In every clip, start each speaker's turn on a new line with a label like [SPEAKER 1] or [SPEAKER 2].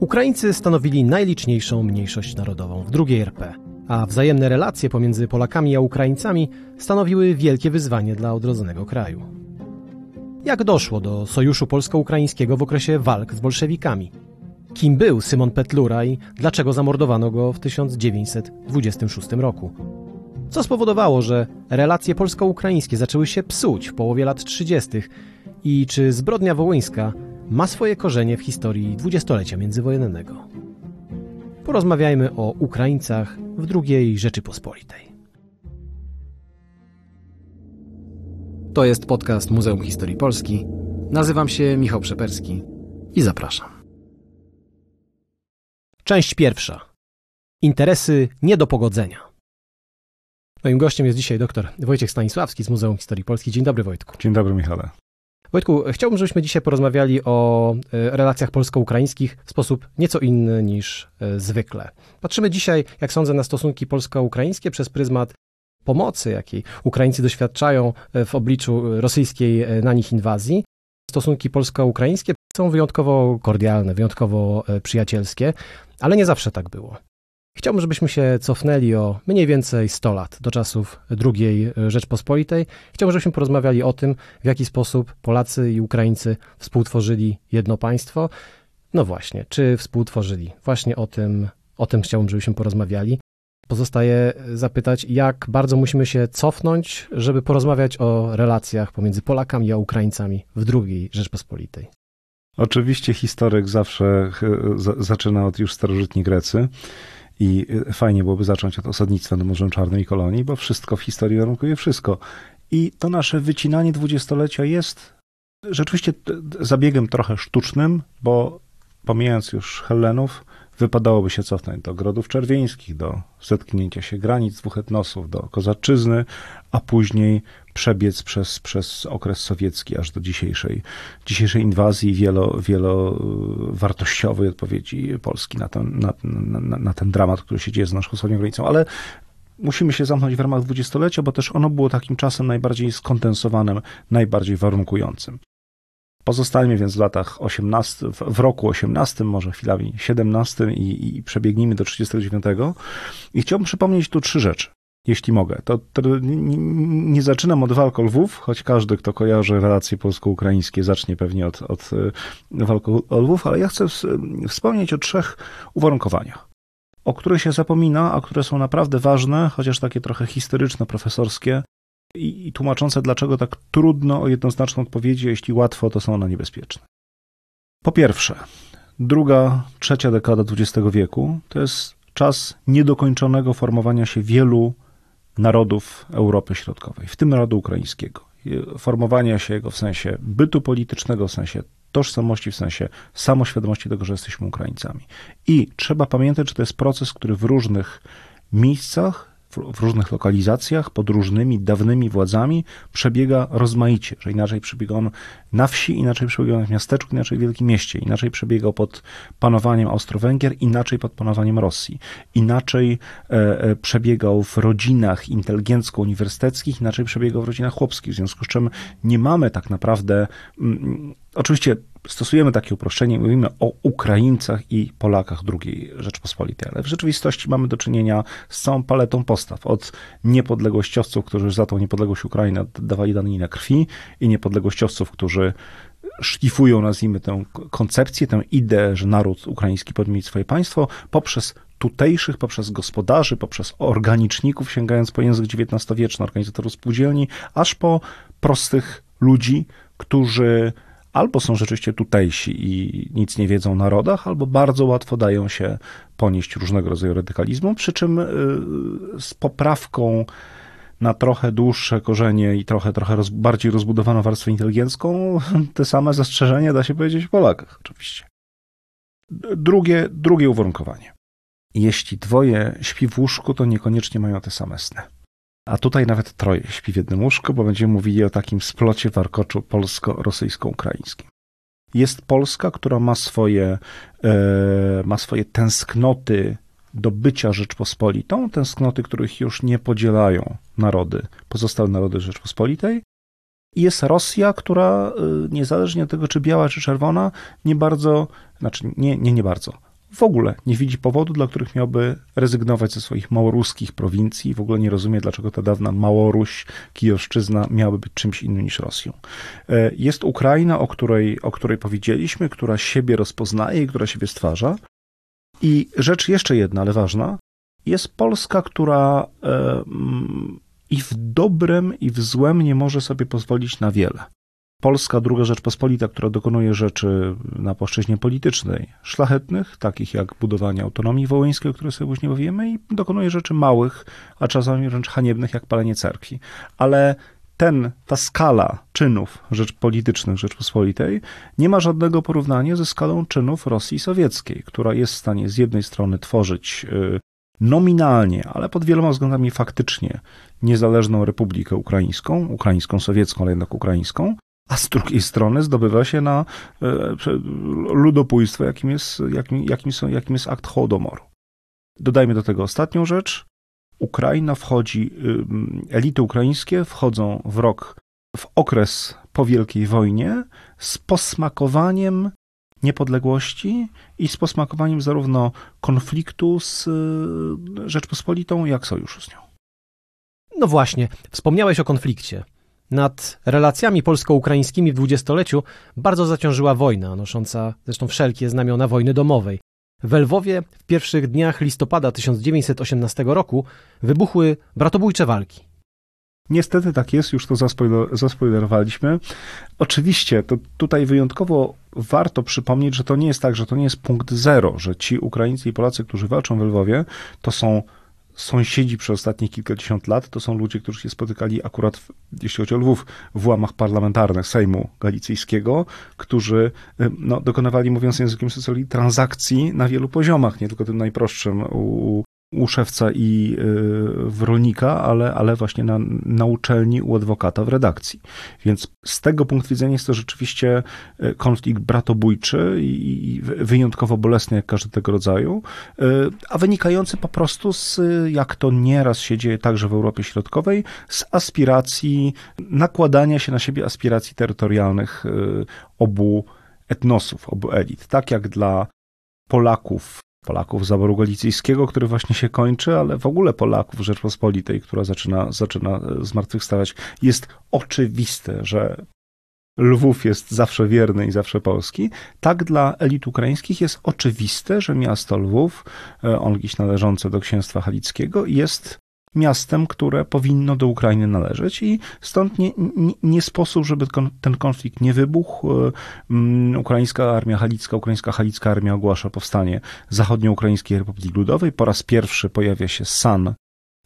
[SPEAKER 1] Ukraińcy stanowili najliczniejszą mniejszość narodową w II RP, a wzajemne relacje pomiędzy Polakami a Ukraińcami stanowiły wielkie wyzwanie dla odrodzonego kraju. Jak doszło do sojuszu polsko-ukraińskiego w okresie walk z bolszewikami? Kim był Symon Petlura i dlaczego zamordowano go w 1926 roku? Co spowodowało, że relacje polsko-ukraińskie zaczęły się psuć w połowie lat 30. i czy zbrodnia wołyńska ma swoje korzenie w historii dwudziestolecia międzywojennego? Porozmawiajmy o Ukraińcach w II Rzeczypospolitej. To jest podcast Muzeum Historii Polski. Nazywam się Michał Przeperski i zapraszam. Część pierwsza. Interesy nie do pogodzenia. Moim gościem jest dzisiaj dr Wojciech Stanisławski z Muzeum Historii Polski. Dzień dobry Wojtku.
[SPEAKER 2] Dzień dobry Michale.
[SPEAKER 1] Wojtku, chciałbym, żebyśmy dzisiaj porozmawiali o e, relacjach polsko-ukraińskich w sposób nieco inny niż e, zwykle. Patrzymy dzisiaj, jak sądzę, na stosunki polsko-ukraińskie przez pryzmat pomocy, jakiej Ukraińcy doświadczają e, w obliczu rosyjskiej na nich inwazji. Stosunki polsko-ukraińskie są wyjątkowo kordialne, wyjątkowo przyjacielskie, ale nie zawsze tak było. Chciałbym, żebyśmy się cofnęli o mniej więcej 100 lat do czasów II Rzeczpospolitej. Chciałbym, żebyśmy porozmawiali o tym, w jaki sposób Polacy i Ukraińcy współtworzyli jedno państwo. No właśnie, czy współtworzyli? Właśnie o tym, o tym chciałbym, żebyśmy porozmawiali. Pozostaje zapytać, jak bardzo musimy się cofnąć, żeby porozmawiać o relacjach pomiędzy Polakami a Ukraińcami w II Rzeczpospolitej.
[SPEAKER 2] Oczywiście historyk zawsze e, zaczyna od już starożytni Grecy. I y, fajnie byłoby zacząć od osadnictwa nad Morzem Czarnym i kolonii, bo wszystko w historii warunkuje wszystko. I to nasze wycinanie dwudziestolecia jest rzeczywiście zabiegiem trochę sztucznym, bo pomijając już Hellenów, wypadałoby się cofnąć do Grodów Czerwieńskich, do zetknięcia się granic dwóch etnosów, do Kozaczyzny, a później przebiec przez, przez okres sowiecki aż do dzisiejszej, dzisiejszej inwazji wielo, wielowartościowej odpowiedzi Polski na ten, na, na, na ten dramat, który się dzieje z naszą wschodnią granicą. Ale musimy się zamknąć w ramach dwudziestolecia, bo też ono było takim czasem najbardziej skondensowanym, najbardziej warunkującym. Pozostańmy więc w latach 18, w roku 18, może chwilami 17 i, i przebiegnijmy do 39. I chciałbym przypomnieć tu trzy rzeczy jeśli mogę. To, to nie, zaczynam od walk o Lwów, choć każdy, kto kojarzy relacje polsko-ukraińskie, zacznie pewnie od, od e, walk o Lwów, ale ja chcę wspomnieć o trzech uwarunkowaniach, o których się zapomina, a które są naprawdę ważne, chociaż takie trochę historyczno-profesorskie i, i tłumaczące, dlaczego tak trudno o jednoznaczną odpowiedź, jeśli łatwo, to są one niebezpieczne. Po pierwsze, druga, trzecia dekada XX wieku to jest czas niedokończonego formowania się wielu narodów Europy Środkowej, w tym narodu ukraińskiego. Formowania się jego w sensie bytu politycznego, w sensie tożsamości, w sensie samoświadomości tego, że jesteśmy Ukraińcami. I trzeba pamiętać, że to jest proces, który w różnych miejscach w różnych lokalizacjach, pod różnymi dawnymi władzami przebiega rozmaicie, że inaczej przebiega on na wsi, inaczej przebiegał w miasteczku, inaczej w wielkim mieście, inaczej przebiegał pod panowaniem Austro-Węgier, inaczej pod panowaniem Rosji, inaczej e, e, przebiegał w rodzinach inteligencko-uniwersyteckich, inaczej przebiegał w rodzinach chłopskich, w związku z czym nie mamy tak naprawdę, mm, oczywiście stosujemy takie uproszczenie, mówimy o Ukraińcach i Polakach II Rzeczpospolitej, ale w rzeczywistości mamy do czynienia z całą paletą postaw, od niepodległościowców, którzy za tą niepodległość Ukrainy dawali daninę krwi i niepodległościowców, którzy szlifują, nazwijmy tę koncepcję, tę ideę, że naród ukraiński powinien mieć swoje państwo, poprzez tutejszych, poprzez gospodarzy, poprzez organiczników, sięgając po język XIX-wieczny, organizatorów spółdzielni, aż po prostych ludzi, którzy albo są rzeczywiście tutejsi i nic nie wiedzą o narodach, albo bardzo łatwo dają się ponieść różnego rodzaju radykalizmu, przy czym y, z poprawką na trochę dłuższe korzenie i trochę, trochę roz, bardziej rozbudowaną warstwę inteligencką, te same zastrzeżenia da się powiedzieć w Polakach, oczywiście. Drugie, drugie uwarunkowanie. Jeśli dwoje śpi w łóżku, to niekoniecznie mają te same sny. A tutaj nawet troje śpi w jednym łóżku, bo będziemy mówili o takim splocie warkoczu polsko-rosyjsko-ukraińskim. Jest Polska, która ma swoje, e, ma swoje tęsknoty do bycia Rzeczpospolitą, tęsknoty, których już nie podzielają narody, pozostałe narody Rzeczpospolitej, jest Rosja, która niezależnie od tego, czy biała, czy czerwona, nie bardzo, znaczy nie, nie, nie bardzo, w ogóle nie widzi powodu, dla których miałby rezygnować ze swoich małoruskich prowincji. W ogóle nie rozumie, dlaczego ta dawna Małoruś, Kijowszczyzna miałaby być czymś innym niż Rosją. E, jest Ukraina, o której, o której powiedzieliśmy, która siebie rozpoznaje i która siebie stwarza. I rzecz jeszcze jedna, ale ważna, jest Polska, która e, i w dobrem, i w złem nie może sobie pozwolić na wiele. Polska Druga Rzeczpospolita, która dokonuje rzeczy na płaszczyźnie politycznej szlachetnych, takich jak budowanie autonomii wołyńskiej, o której sobie później powiemy, i dokonuje rzeczy małych, a czasami wręcz haniebnych, jak palenie cerkwi. Ale ten, ta skala czynów rzecz politycznych Rzeczpospolitej nie ma żadnego porównania ze skalą czynów Rosji Sowieckiej, która jest w stanie z jednej strony tworzyć y, nominalnie, ale pod wieloma względami faktycznie niezależną Republikę Ukraińską, ukraińską sowiecką, ale jednak ukraińską, a z drugiej strony zdobywa się na e, ludobójstwo, jakim jest, jakim, jakim, są, jakim jest akt Hołdomoru. Dodajmy do tego ostatnią rzecz. Ukraina wchodzi, elity ukraińskie wchodzą w rok, w okres po Wielkiej Wojnie z posmakowaniem niepodległości i z posmakowaniem zarówno konfliktu z y, Rzeczpospolitą, jak sojuszu z nią.
[SPEAKER 1] No właśnie, wspomniałeś o konflikcie. Nad relacjami polsko-ukraińskimi w dwudziestoleciu bardzo zaciążyła wojna, nosząca zresztą wszelkie znamiona wojny domowej. W Lwowie w pierwszych dniach listopada 1918 roku wybuchły bratobójcze walki.
[SPEAKER 2] Niestety tak jest, już to zaspoiler, zaspoilerowaliśmy. Oczywiście, to tutaj wyjątkowo warto przypomnieć, że to nie jest tak, że to nie jest punkt zero, że ci Ukraińcy i Polacy, którzy walczą w Lwowie, to są sąsiedzi przez ostatnich kilkadziesiąt lat to są ludzie, którzy się spotykali akurat, w, jeśli chodzi o Lwów, w łamach parlamentarnych Sejmu Galicyjskiego, którzy y, no, dokonywali, mówiąc językiem socjologii, transakcji na wielu poziomach, nie tylko tym najprostszym u, u szewca i y, w rolnika, ale, ale właśnie na, na uczelni u adwokata w redakcji. Więc z tego punktu widzenia jest to rzeczywiście y, konflikt bratobójczy i wyjątkowo bolesny jak każdy tego rodzaju, y, a wynikający po prostu z, jak to nieraz się dzieje także w Europie Środkowej, z aspiracji, nakładania się na siebie aspiracji terytorialnych obu etnosów, obu elit. Tak jak dla Polaków Polaków zaboru galicyjskiego, który właśnie się kończy, ale w ogóle Polaków Rzeczpospolitej, która zaczyna, zaczyna e, zmartwychwstawać. Jest oczywiste, że Lwów jest zawsze wierny i zawsze polski, tak dla elit ukraińskich jest oczywiste, że miasto Lwów, e, on gdzieś należące do księstwa halickiego, jest miastem, które powinno do Ukrainy należeć i stąd nie, nie, nie sposób, żeby ten konflikt nie wybuchł. E, mm, ukraińska Armia Halicka, Ukraińska Halicka Armia ogłasza powstanie Zachodnioukraińskiej Republiki Ludowej. Po raz pierwszy pojawia się San,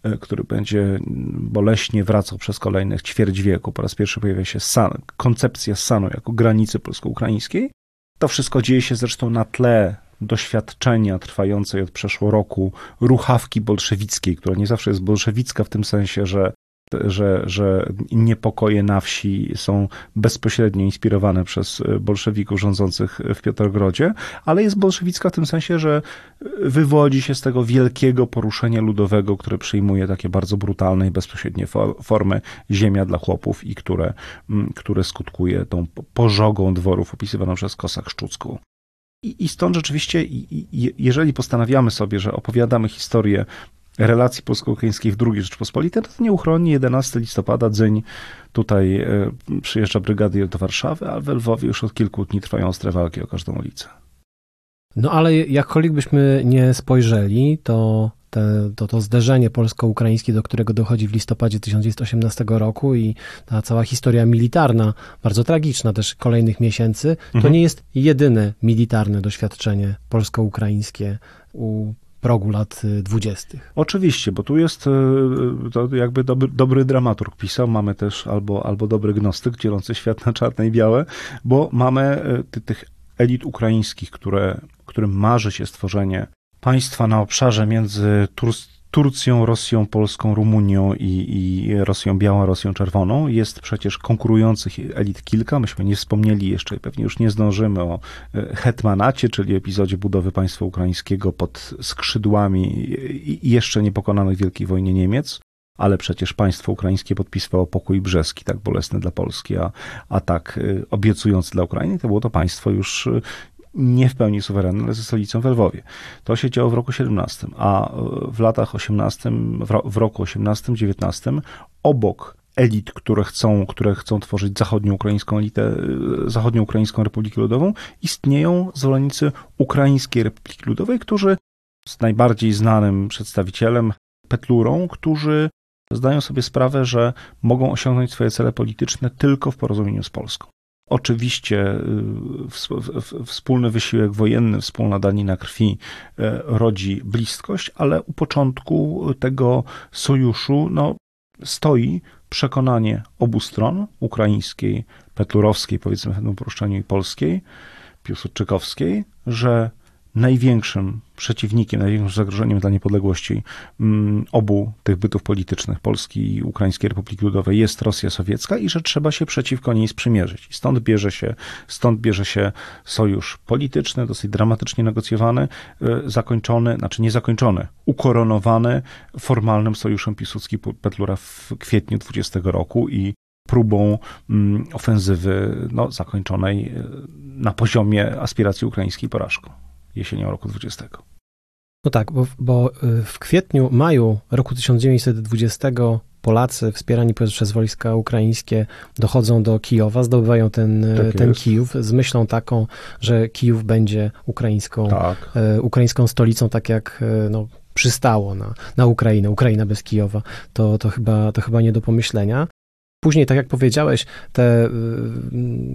[SPEAKER 2] e, który będzie boleśnie wracał przez kolejnych ćwierć wieku. Po raz pierwszy pojawia się San, koncepcja Sanu jako granicy polsko-ukraińskiej. To wszystko dzieje się zresztą na tle doświadczenia trwającej od przeszło roku ruchawki bolszewickiej, która nie zawsze jest bolszewicka w tym sensie, że że, że niepokoje na wsi są bezpośrednio inspirowane przez bolszewików rządzących w Piotrogrodzie, ale jest bolszewicka w tym sensie, że wywodzi się z tego wielkiego poruszenia ludowego, które przyjmuje takie bardzo brutalne i bezpośrednie formy ziemia dla chłopów i które, które skutkuje tą pożogą dworów opisywaną przez Kosak Szczucką. I, I stąd rzeczywiście, jeżeli postanawiamy sobie, że opowiadamy historię relacji polsko-ukraińskich w II Rzeczpospolitej, to nieuchronnie 11 listopada, dzień tutaj e, przyjeżdża brygadier do Warszawy, a w Lwowie już od kilku dni trwają ostre walki o każdą ulicę.
[SPEAKER 1] No ale jakkolwiek byśmy nie spojrzeli, to te, to, to zderzenie polsko-ukraińskie, do którego dochodzi w listopadzie 1918 roku i ta cała historia militarna, bardzo tragiczna też kolejnych miesięcy, to mhm. nie jest jedyne militarne doświadczenie polsko-ukraińskie u progu lat y, dwudziestych.
[SPEAKER 2] Oczywiście, bo tu jest y, to jakby dobry, dobry dramaturg pisał, mamy też albo, albo dobry gnostyk dzielący świat na czarne i białe, bo mamy y, tych elit ukraińskich, które, którym marzy się stworzenie państwa na obszarze między Tur Turcją, Rosją, Polską, Rumunią i, i Rosją Białą, Rosją Czerwoną. Jest przecież konkurujących elit kilka. Myśmy nie wspomnieli jeszcze i pewnie już nie zdążymy o e, hetmanacie, czyli epizodzie budowy państwa ukraińskiego pod skrzydłami jeszcze niepokonanych w Wielkiej Wojnie Niemiec. ale przecież państwo ukraińskie podpisywało pokój brzeski, tak bolesny dla Polski, a, a tak y, obiecujący dla Ukrainy, to było to państwo już y, nie w pełni suwerenne, ale ze stolicą w Lwowie. To się działo w roku 17, a w latach 18, w roku 18-19 obok elit, które chcą, które chcą tworzyć zachodnioukraińską elitę, y, zachodnioukraińską Republikę Ludową, istnieją zwolennicy Ukraińskiej Republiki Ludowej, którzy z najbardziej znanym przedstawicielem Petlurą, którzy zdają sobie sprawę, że mogą osiągnąć swoje cele polityczne tylko w porozumieniu z Polską. Oczywiście y, wspólny wysiłek wojenny, wspólna danina krwi y, rodzi bliskość, ale u początku tego sojuszu no, stoi przekonanie obu stron, ukraińskiej, petlurowskiej, powiedzmy w tym uproszczeniu, i polskiej, piłsudczykowskiej, że największym przeciwnikiem, największym zagrożeniem dla niepodległości mm, obu tych bytów politycznych, Polski i Ukraińskiej Republiki Ludowej, jest Rosja sowiecka i że trzeba się przeciwko niej sprzymierzyć. I stąd bierze się, stąd bierze się sojusz polityczny, dosyć dramatycznie negocjowany, y, zakończony, znaczy niezakończony, ukoronowany formalnym sojuszem Piłsudski-Petlura w kwietniu 20 roku i próbą mm, ofensywy no, zakończonej y, na poziomie aspiracji ukraińskiej porażką jesienią roku 20.
[SPEAKER 1] No tak, bo, bo y, w kwietniu, maju roku 1920 Polacy wspierani przez wojska ukraińskie dochodzą do Kijowa, zdobywają ten, y, tak ten Kijów z myślą taką, że Kijów będzie ukraińską, tak. e, ukraińską stolicą, tak jak no, przystało na, na Ukrainę. Ukraina bez Kijowa to, to, chyba, to chyba nie do pomyślenia. Później, tak jak powiedziałeś, te y,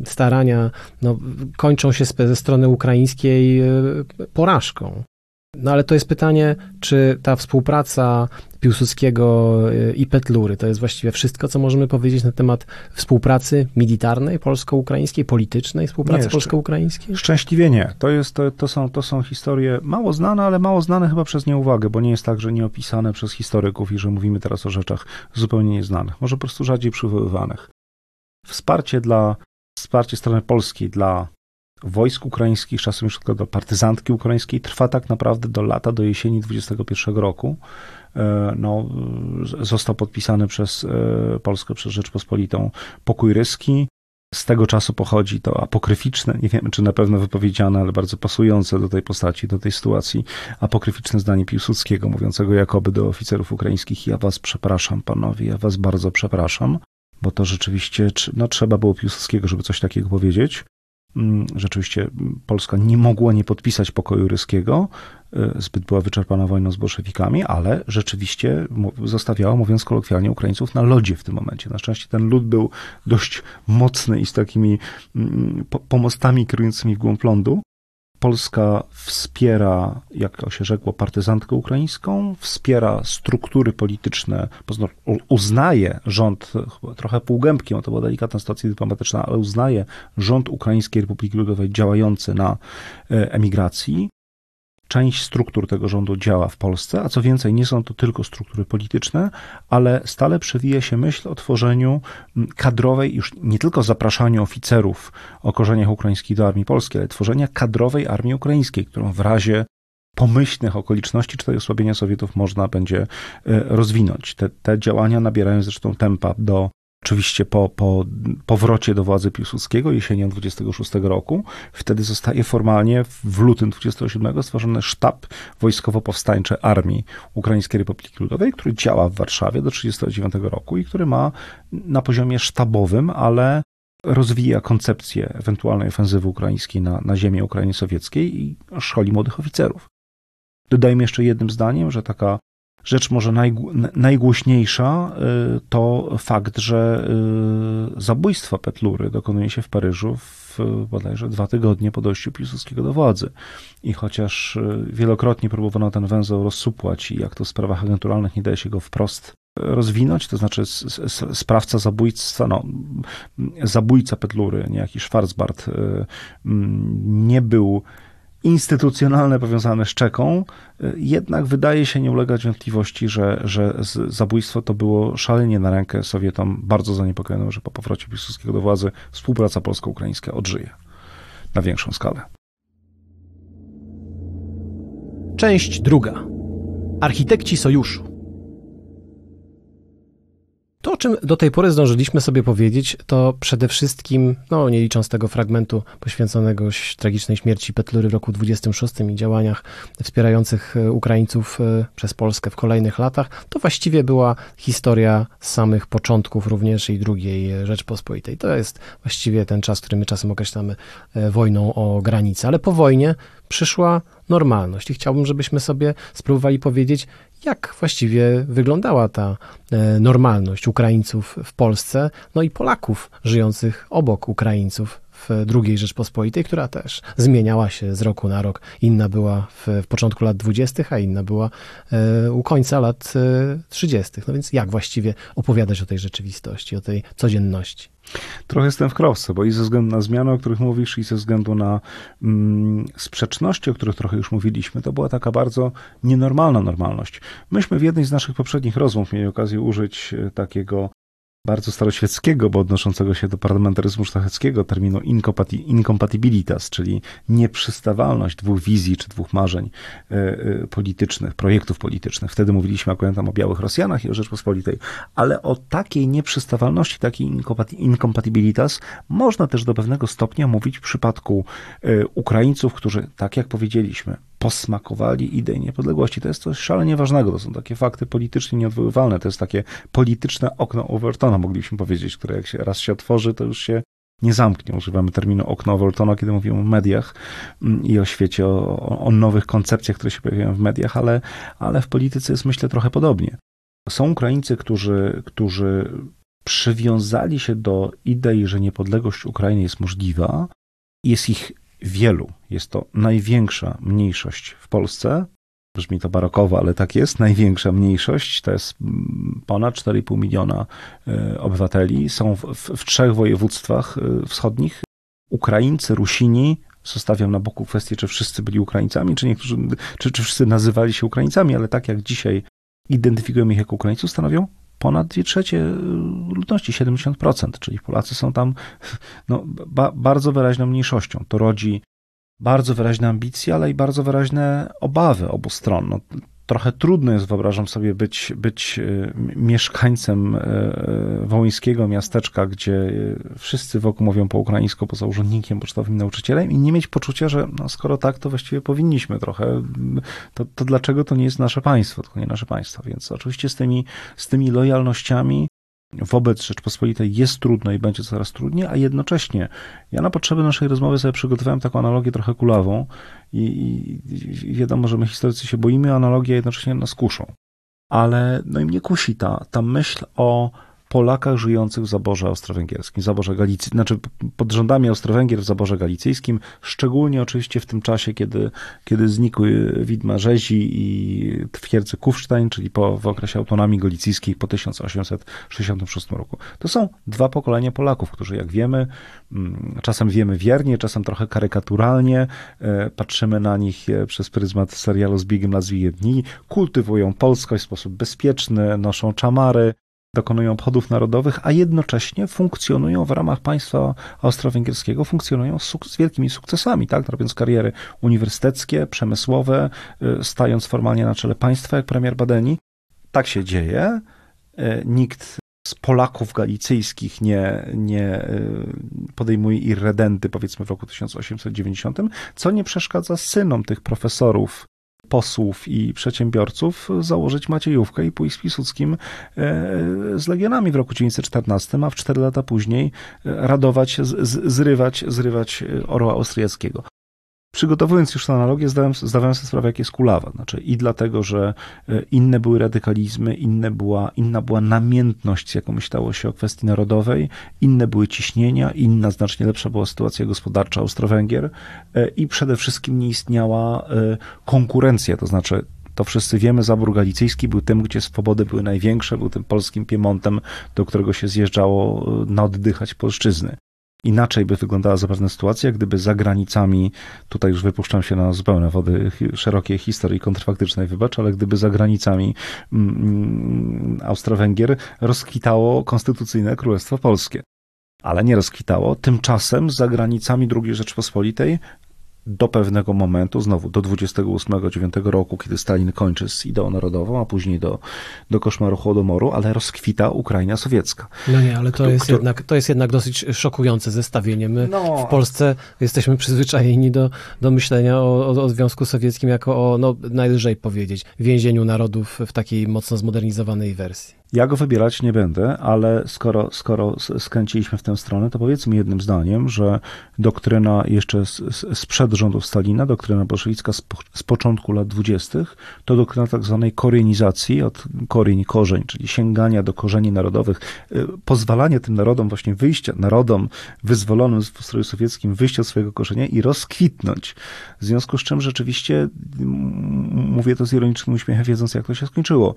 [SPEAKER 1] starania no, kończą się ze strony ukraińskiej y, porażką. No ale to jest pytanie, czy ta współpraca Piłsudskiego y, i Petlury to jest właściwie wszystko, co możemy powiedzieć na temat współpracy militarnej polsko-ukraińskiej, politycznej współpracy polsko-ukraińskiej?
[SPEAKER 2] Szczęśliwie nie. To, jest, to, to, są, to są historie mało znane, ale mało znane chyba przez nieuwagę, bo nie jest tak, że nie opisane przez historyków i że mówimy teraz o rzeczach zupełnie nieznanych, może po prostu rzadziej przywoływanych. Wsparcie dla, wsparcie strony polskiej dla wojsk ukraińskich, czasem już tylko do partyzantki ukraińskiej, trwa tak naprawdę do lata, do jesieni 21 roku. E, no, został podpisany przez e, Polskę, przez Rzeczpospolitą pokój ryski. Z tego czasu pochodzi to apokryficzne, nie wiem czy na pewno wypowiedziane, ale bardzo pasujące do tej postaci, do tej sytuacji, apokryficzne zdanie Piłsudskiego, mówiącego jakoby do oficerów ukraińskich: Ja was przepraszam, panowie, ja was bardzo przepraszam, bo to rzeczywiście no, trzeba było Piłsudskiego, żeby coś takiego powiedzieć. Mm, rzeczywiście Polska nie mogła nie podpisać pokoju ryskiego, y, zbyt była wyczerpana wojną z bolszewikami, ale rzeczywiście zostawiała, mówiąc kolokwialnie, Ukraińców na lodzie w tym momencie. Na szczęście ten lód był dość mocny i z takimi mm, pomostami kierującymi w głąb lądu, Polska wspiera, jak się rzekło, partyzantkę ukraińską, wspiera struktury polityczne, uznaje rząd, trochę półgębkiem, to była delikatna sytuacja dyplomatyczna, ale uznaje rząd Ukraińskiej Republiki Ludowej działający na e, emigracji, część struktur tego rządu działa w Polsce, a co więcej, nie są to tylko struktury polityczne, ale stale przewija się myśl o tworzeniu mm, kadrowej, już nie tylko zapraszaniu oficerów o korzeniach ukraińskich do armii polskiej, ale tworzenia kadrowej armii ukraińskiej, którą w razie pomyślnych okoliczności czy osłabienia Sowietów można będzie e, rozwinąć. Te, te działania nabierają zresztą tempa do Oczywiście po, po powrocie do władzy Piłsudskiego jesienią 26 roku, wtedy zostaje formalnie w lutym 27 stworzony sztab wojskowo-powstańczy Armii Ukraińskiej Republiki Ludowej, który działa w Warszawie do 39 roku i który ma na poziomie sztabowym, ale rozwija koncepcję ewentualnej ofensywy ukraińskiej na, na ziemię Ukrainy Sowieckiej i szkoli młodych oficerów. Dodajmy jeszcze jednym zdaniem, że taka Rzecz może najgłośniejsza y, to fakt, że y, zabójstwa Petlury dokonuje się w Paryżu w bodajże dwa tygodnie po dojściu Piłsudskiego do władzy. I chociaż y, wielokrotnie próbowano ten węzeł rozsupłać i jak to w sprawach agenturalnych nie daje się go wprost rozwinąć, to znaczy sprawca zabójstwa, no, zabójca Petlury, niejaki Schwarzbart, nie był instytucjonalne powiązane z Czeką, y, jednak wydaje się nie ulegać wątpliwości, że, że zabójstwo to było szalenie na rękę Sowietom, bardzo zaniepokojonym, że po powrocie Piłsudskiego do władzy współpraca polsko-ukraińska odżyje na większą skalę.
[SPEAKER 1] Część druga. Architekci sojuszu. Czym do tej pory zdążyliśmy sobie powiedzieć, to przede wszystkim, no nie licząc tego fragmentu poświęconego tragicznej śmierci Petlury w roku 26 i działaniach wspierających e, Ukraińców e, przez Polskę w kolejnych latach, to właściwie była historia samych początków również i drugiej Rzeczpospolitej. To jest właściwie ten czas, który my czasem określamy e, wojną o granice, ale po wojnie przyszła normalność i chciałbym, żebyśmy sobie spróbowali powiedzieć, jak właściwie wyglądała ta e, normalność Ukraińców w Polsce, no i Polaków żyjących obok Ukraińców w II Rzeczpospolitej, która też zmieniała się z roku na rok. Inna była w, w początku lat 20., a inna była e, u końca lat e, 30. No więc jak właściwie opowiadać o tej rzeczywistości, o tej codzienności?
[SPEAKER 2] Trochę jestem w krowce, bo i ze względu na zmiany, o których mówisz, i ze względu na mm, sprzeczności, o których trochę już mówiliśmy, to była taka bardzo nienormalna normalność. Myśmy w jednej z naszych poprzednich rozmów mieli okazję użyć e, takiego bardzo staroświeckiego, bo odnoszącego się do parlamentaryzmu szlacheckiego terminu incompatibilitas, czyli nieprzystawalność dwóch wizji czy dwóch marzeń e, e, politycznych, projektów politycznych. Wtedy mówiliśmy, jak pamiętam, o białych Rosjanach i o Rzeczpospolitej, ale o takiej nieprzystawalności, takiej incompatibilitas można też do pewnego stopnia mówić w przypadku e, Ukraińców, którzy, tak jak powiedzieliśmy, posmakowali idei niepodległości. To jest coś szalenie ważnego. To są takie fakty politycznie nieodwoływalne. To jest takie polityczne okno Overtona, moglibyśmy powiedzieć, które jak się raz się otworzy, to już się nie zamknie. Używamy terminu okno Overtona, kiedy mówimy o mediach mm, i o świecie, o, o nowych koncepcjach, które się pojawiają w mediach, ale, ale w polityce jest myślę trochę podobnie. Są Ukraińcy, którzy, którzy przywiązali się do idei, że niepodległość Ukrainy jest możliwa. Jest ich wielu. Jest to największa mniejszość w Polsce. Brzmi to barokowo, ale tak jest. Największa mniejszość to jest mm, ponad 4,5 miliona e, obywateli. Są w, w, w trzech województwach e, wschodnich. Ukraińcy, Rusini, zostawiam na boku kwestię, czy wszyscy byli Ukraińcami, czy niektórzy, czy, czy wszyscy nazywali się Ukraińcami, ale tak jak dzisiaj identyfikujemy ich jako Ukraińców, stanowią ponad 2 trzecie y, ludności, 70%, czyli Polacy są tam no, ba, bardzo wyraźną mniejszością. To rodzi bardzo wyraźne ambicje, ale i bardzo wyraźne obawy obu stron. No, trochę trudno jest, wyobrażam sobie, być, być e, mieszkańcem e, e, wołyńskiego miasteczka, gdzie wszyscy wokół mówią po ukraińsku, poza urzędnikiem pocztowym nauczycielem i nie mieć poczucia, że no, skoro tak, to właściwie powinniśmy trochę, to, to dlaczego to nie jest nasze państwo, tylko nie nasze państwo. Więc oczywiście z tymi, z tymi lojalnościami wobec Rzeczpospolitej jest trudno i będzie coraz trudniej, a jednocześnie ja na potrzeby naszej rozmowy sobie przygotowałem taką analogię trochę kulawą i, i, i wiadomo, że my historycy się boimy, a analogia jednocześnie nas kuszą. Ale no i mnie kusi ta, ta myśl o Polakach żyjących w zaborze austro-węgierskim, zaborze Galicji, znaczy pod rządami Austro-Węgier w zaborze galicyjskim, szczególnie oczywiście w tym czasie, kiedy, kiedy znikły widma rzezi i twierdzy Kufstein, czyli po, w okresie autonomii galicyjskiej po 1866 roku. To są dwa pokolenia Polaków, którzy jak wiemy, mm, czasem wiemy wiernie, czasem trochę karykaturalnie, e, patrzymy na nich e, przez pryzmat serialu z Bigiem Lat dni, kultywują polskość w sposób bezpieczny, noszą czamary, dokonują obchodów narodowych, a jednocześnie funkcjonują w ramach państwa austro-węgierskiego, funkcjonują z, z, wielkimi sukcesami, tak? Robiąc kariery uniwersyteckie, przemysłowe, y, stając formalnie na czele państwa, jak premier Badeni. Tak się dzieje. Y, nikt z Polaków galicyjskich nie, nie y, podejmuje irredenty, powiedzmy w roku 1890, co nie przeszkadza synom tych profesorów posłów i przedsiębiorców założyć Maciejówkę i pójść z Piłsudskim e, z Legionami w roku 1914, a w cztery lata później e, radować, zrywać, zrywać e, orła austriackiego. Przygotowując już tę analogię, zdałem, zdawałem sobie sprawę, jak jest kulawa. Znaczy, I dlatego, że inne były radykalizmy, inne była, inna była namiętność, jaką myślało się o kwestii narodowej, inne były ciśnienia, inna, znacznie lepsza była sytuacja gospodarcza Austro-Węgier i przede wszystkim nie istniała konkurencja, to znaczy to wszyscy wiemy, zabór galicyjski był tym, gdzie swobody były największe, był tym polskim Piemontem, do którego się zjeżdżało na oddychać polszczyzny. Inaczej by wyglądała zapewne sytuacja, gdyby za granicami, tutaj już wypuszczam się na zupełne wody szerokiej historii kontrfaktycznej, wybacz, ale gdyby za granicami mm, mm, Austro-Węgier rozkwitało konstytucyjne Królestwo Polskie. Ale nie rozkwitało. Tymczasem za granicami II Rzeczpospolitej do pewnego momentu, znowu do 28-9 roku, kiedy Stalin kończy z ideą narodową, a później do, do koszmaru Holodomoru, ale rozkwita Ukraina sowiecka.
[SPEAKER 1] No nie, ale to, jest, jednak, to jest jednak dosyć szokujące zestawienie. My no, w Polsce jesteśmy przyzwyczajeni do, do myślenia o, o, o Związku Sowieckim jako o, no najlżej powiedzieć, więzieniu narodów w takiej mocno zmodernizowanej wersji.
[SPEAKER 2] Ja go wybierać nie będę, ale skoro, skoro skręciliśmy w tę stronę, to powiedzmy jednym zdaniem, że doktryna jeszcze sprzed rządów Stalina, doktryna bolszewicka z, z początku lat dwudziestych, to doktryna tak zwanej koreenizacji, od koryń, korzeń, czyli sięgania do korzeni narodowych, y, pozwalanie tym narodom właśnie wyjścia, narodom wyzwolonym w ustroju sowieckim wyjścia z swojego korzenia i rozkwitnąć. W związku z czym rzeczywiście, mówię to z ironicznym uśmiechem, wiedząc jak to się skończyło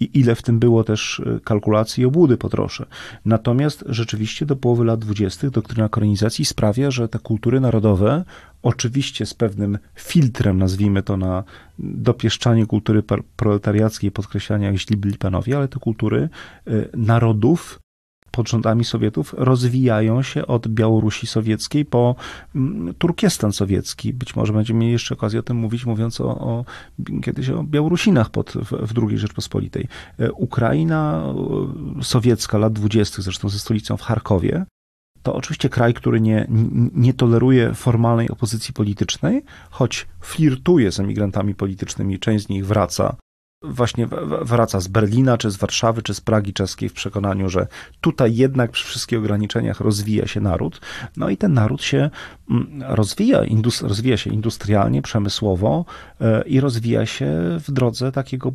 [SPEAKER 2] i ile w tym było też e, kalkulacji i obłudy po trosze. Natomiast rzeczywiście do połowy lat dwudziestych doktryna korenizacji sprawia, że te kultury narodowe, oczywiście z pewnym filtrem, nazwijmy to na dopieszczanie kultury proletariackiej, podkreślania, jak źli byli panowie, ale te kultury e, narodów pod rządami Sowietów rozwijają się od Białorusi sowieckiej po mm, Turkestan sowiecki. Być może będziemy mieli jeszcze okazję o tym mówić, mówiąc o, o kiedyś o Białorusinach pod, w, w II Rzeczpospolitej. E, Ukraina e, sowiecka lat dwudziestych, zresztą ze stolicą w Charkowie, to oczywiście kraj, który nie, nie toleruje formalnej opozycji politycznej, choć flirtuje z emigrantami politycznymi, część z nich wraca właśnie wraca z Berlina, czy z Warszawy, czy z Pragi czeskiej w przekonaniu, że tutaj jednak przy wszystkich ograniczeniach rozwija się naród. No i ten naród się mm, rozwija, rozwija się industrialnie, przemysłowo e, i rozwija się w drodze takiego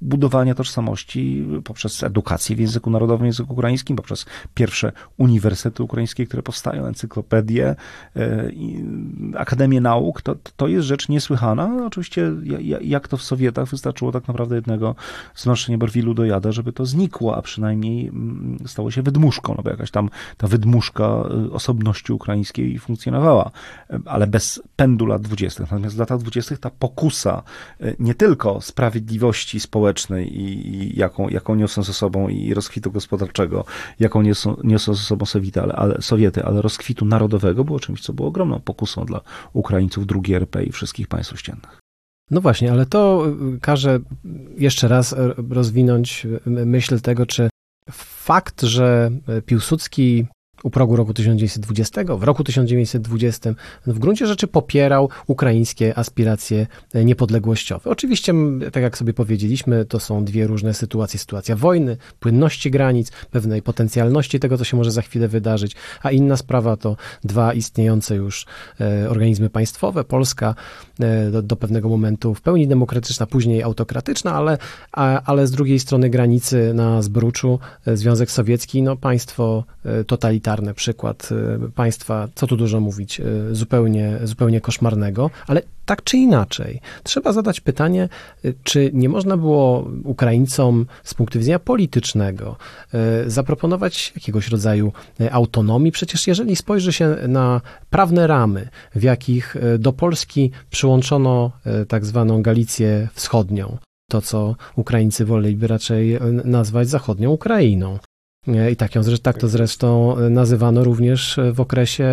[SPEAKER 2] budowania tożsamości poprzez edukację w języku narodowym, w języku ukraińskim, poprzez pierwsze uniwersytety ukraińskie, które powstają, encyklopedie, e, Akademię Nauk. To, to jest rzecz niesłychana. Oczywiście jak to w Sowietach wystarczyło tak naprawdę jednego zmarszczenia brwi ludojada, żeby to znikło, a przynajmniej mm, stało się wydmuszką, no bo jakaś tam ta wydmuszka y, osobności ukraińskiej funkcjonowała, ale bez pędu lat dwudziestych. Natomiast w latach dwudziestych ta pokusa y, nie tylko sprawiedliwości społecznej i, i jaką, jaką niosą ze sobą i rozkwitu gospodarczego, jaką niosą, niosą ze sobą Sowiety, ale, ale, Sowiety, ale rozkwitu narodowego było czymś, co było ogromną pokusą dla Ukraińców II RP i wszystkich państw ościennych.
[SPEAKER 1] No właśnie, ale to y, każe jeszcze raz rozwinąć myśl tego, czy fakt, że Piłsudski u progu roku 1920, w roku 1920 w gruncie rzeczy popierał ukraińskie aspiracje niepodległościowe. Oczywiście, tak jak sobie powiedzieliśmy, to są dwie różne sytuacje. Sytuacja wojny, płynności granic, pewnej potencjalności tego, co się może za chwilę wydarzyć, a inna sprawa to dwa istniejące już e, organizmy państwowe. Polska e, do, do pewnego momentu w pełni demokratyczna, później autokratyczna, ale, ale z drugiej strony granicy na Zbruczu e, Związek Sowiecki, no państwo totalitarne przykład y, państwa, co tu dużo mówić, y, zupełnie, zupełnie koszmarnego, ale tak czy inaczej, trzeba zadać pytanie, y, czy nie można było Ukraińcom z punktu widzenia politycznego zaproponować jakiegoś rodzaju autonomii? Przecież jeżeli spojrzy się na prawne ramy, w jakich do Polski przyłączono tak zwaną Galicję Wschodnią, to, co Ukraińcy woleliby raczej nazwać zachodnią Ukrainą. I tak, ją, tak to zresztą nazywano również w okresie,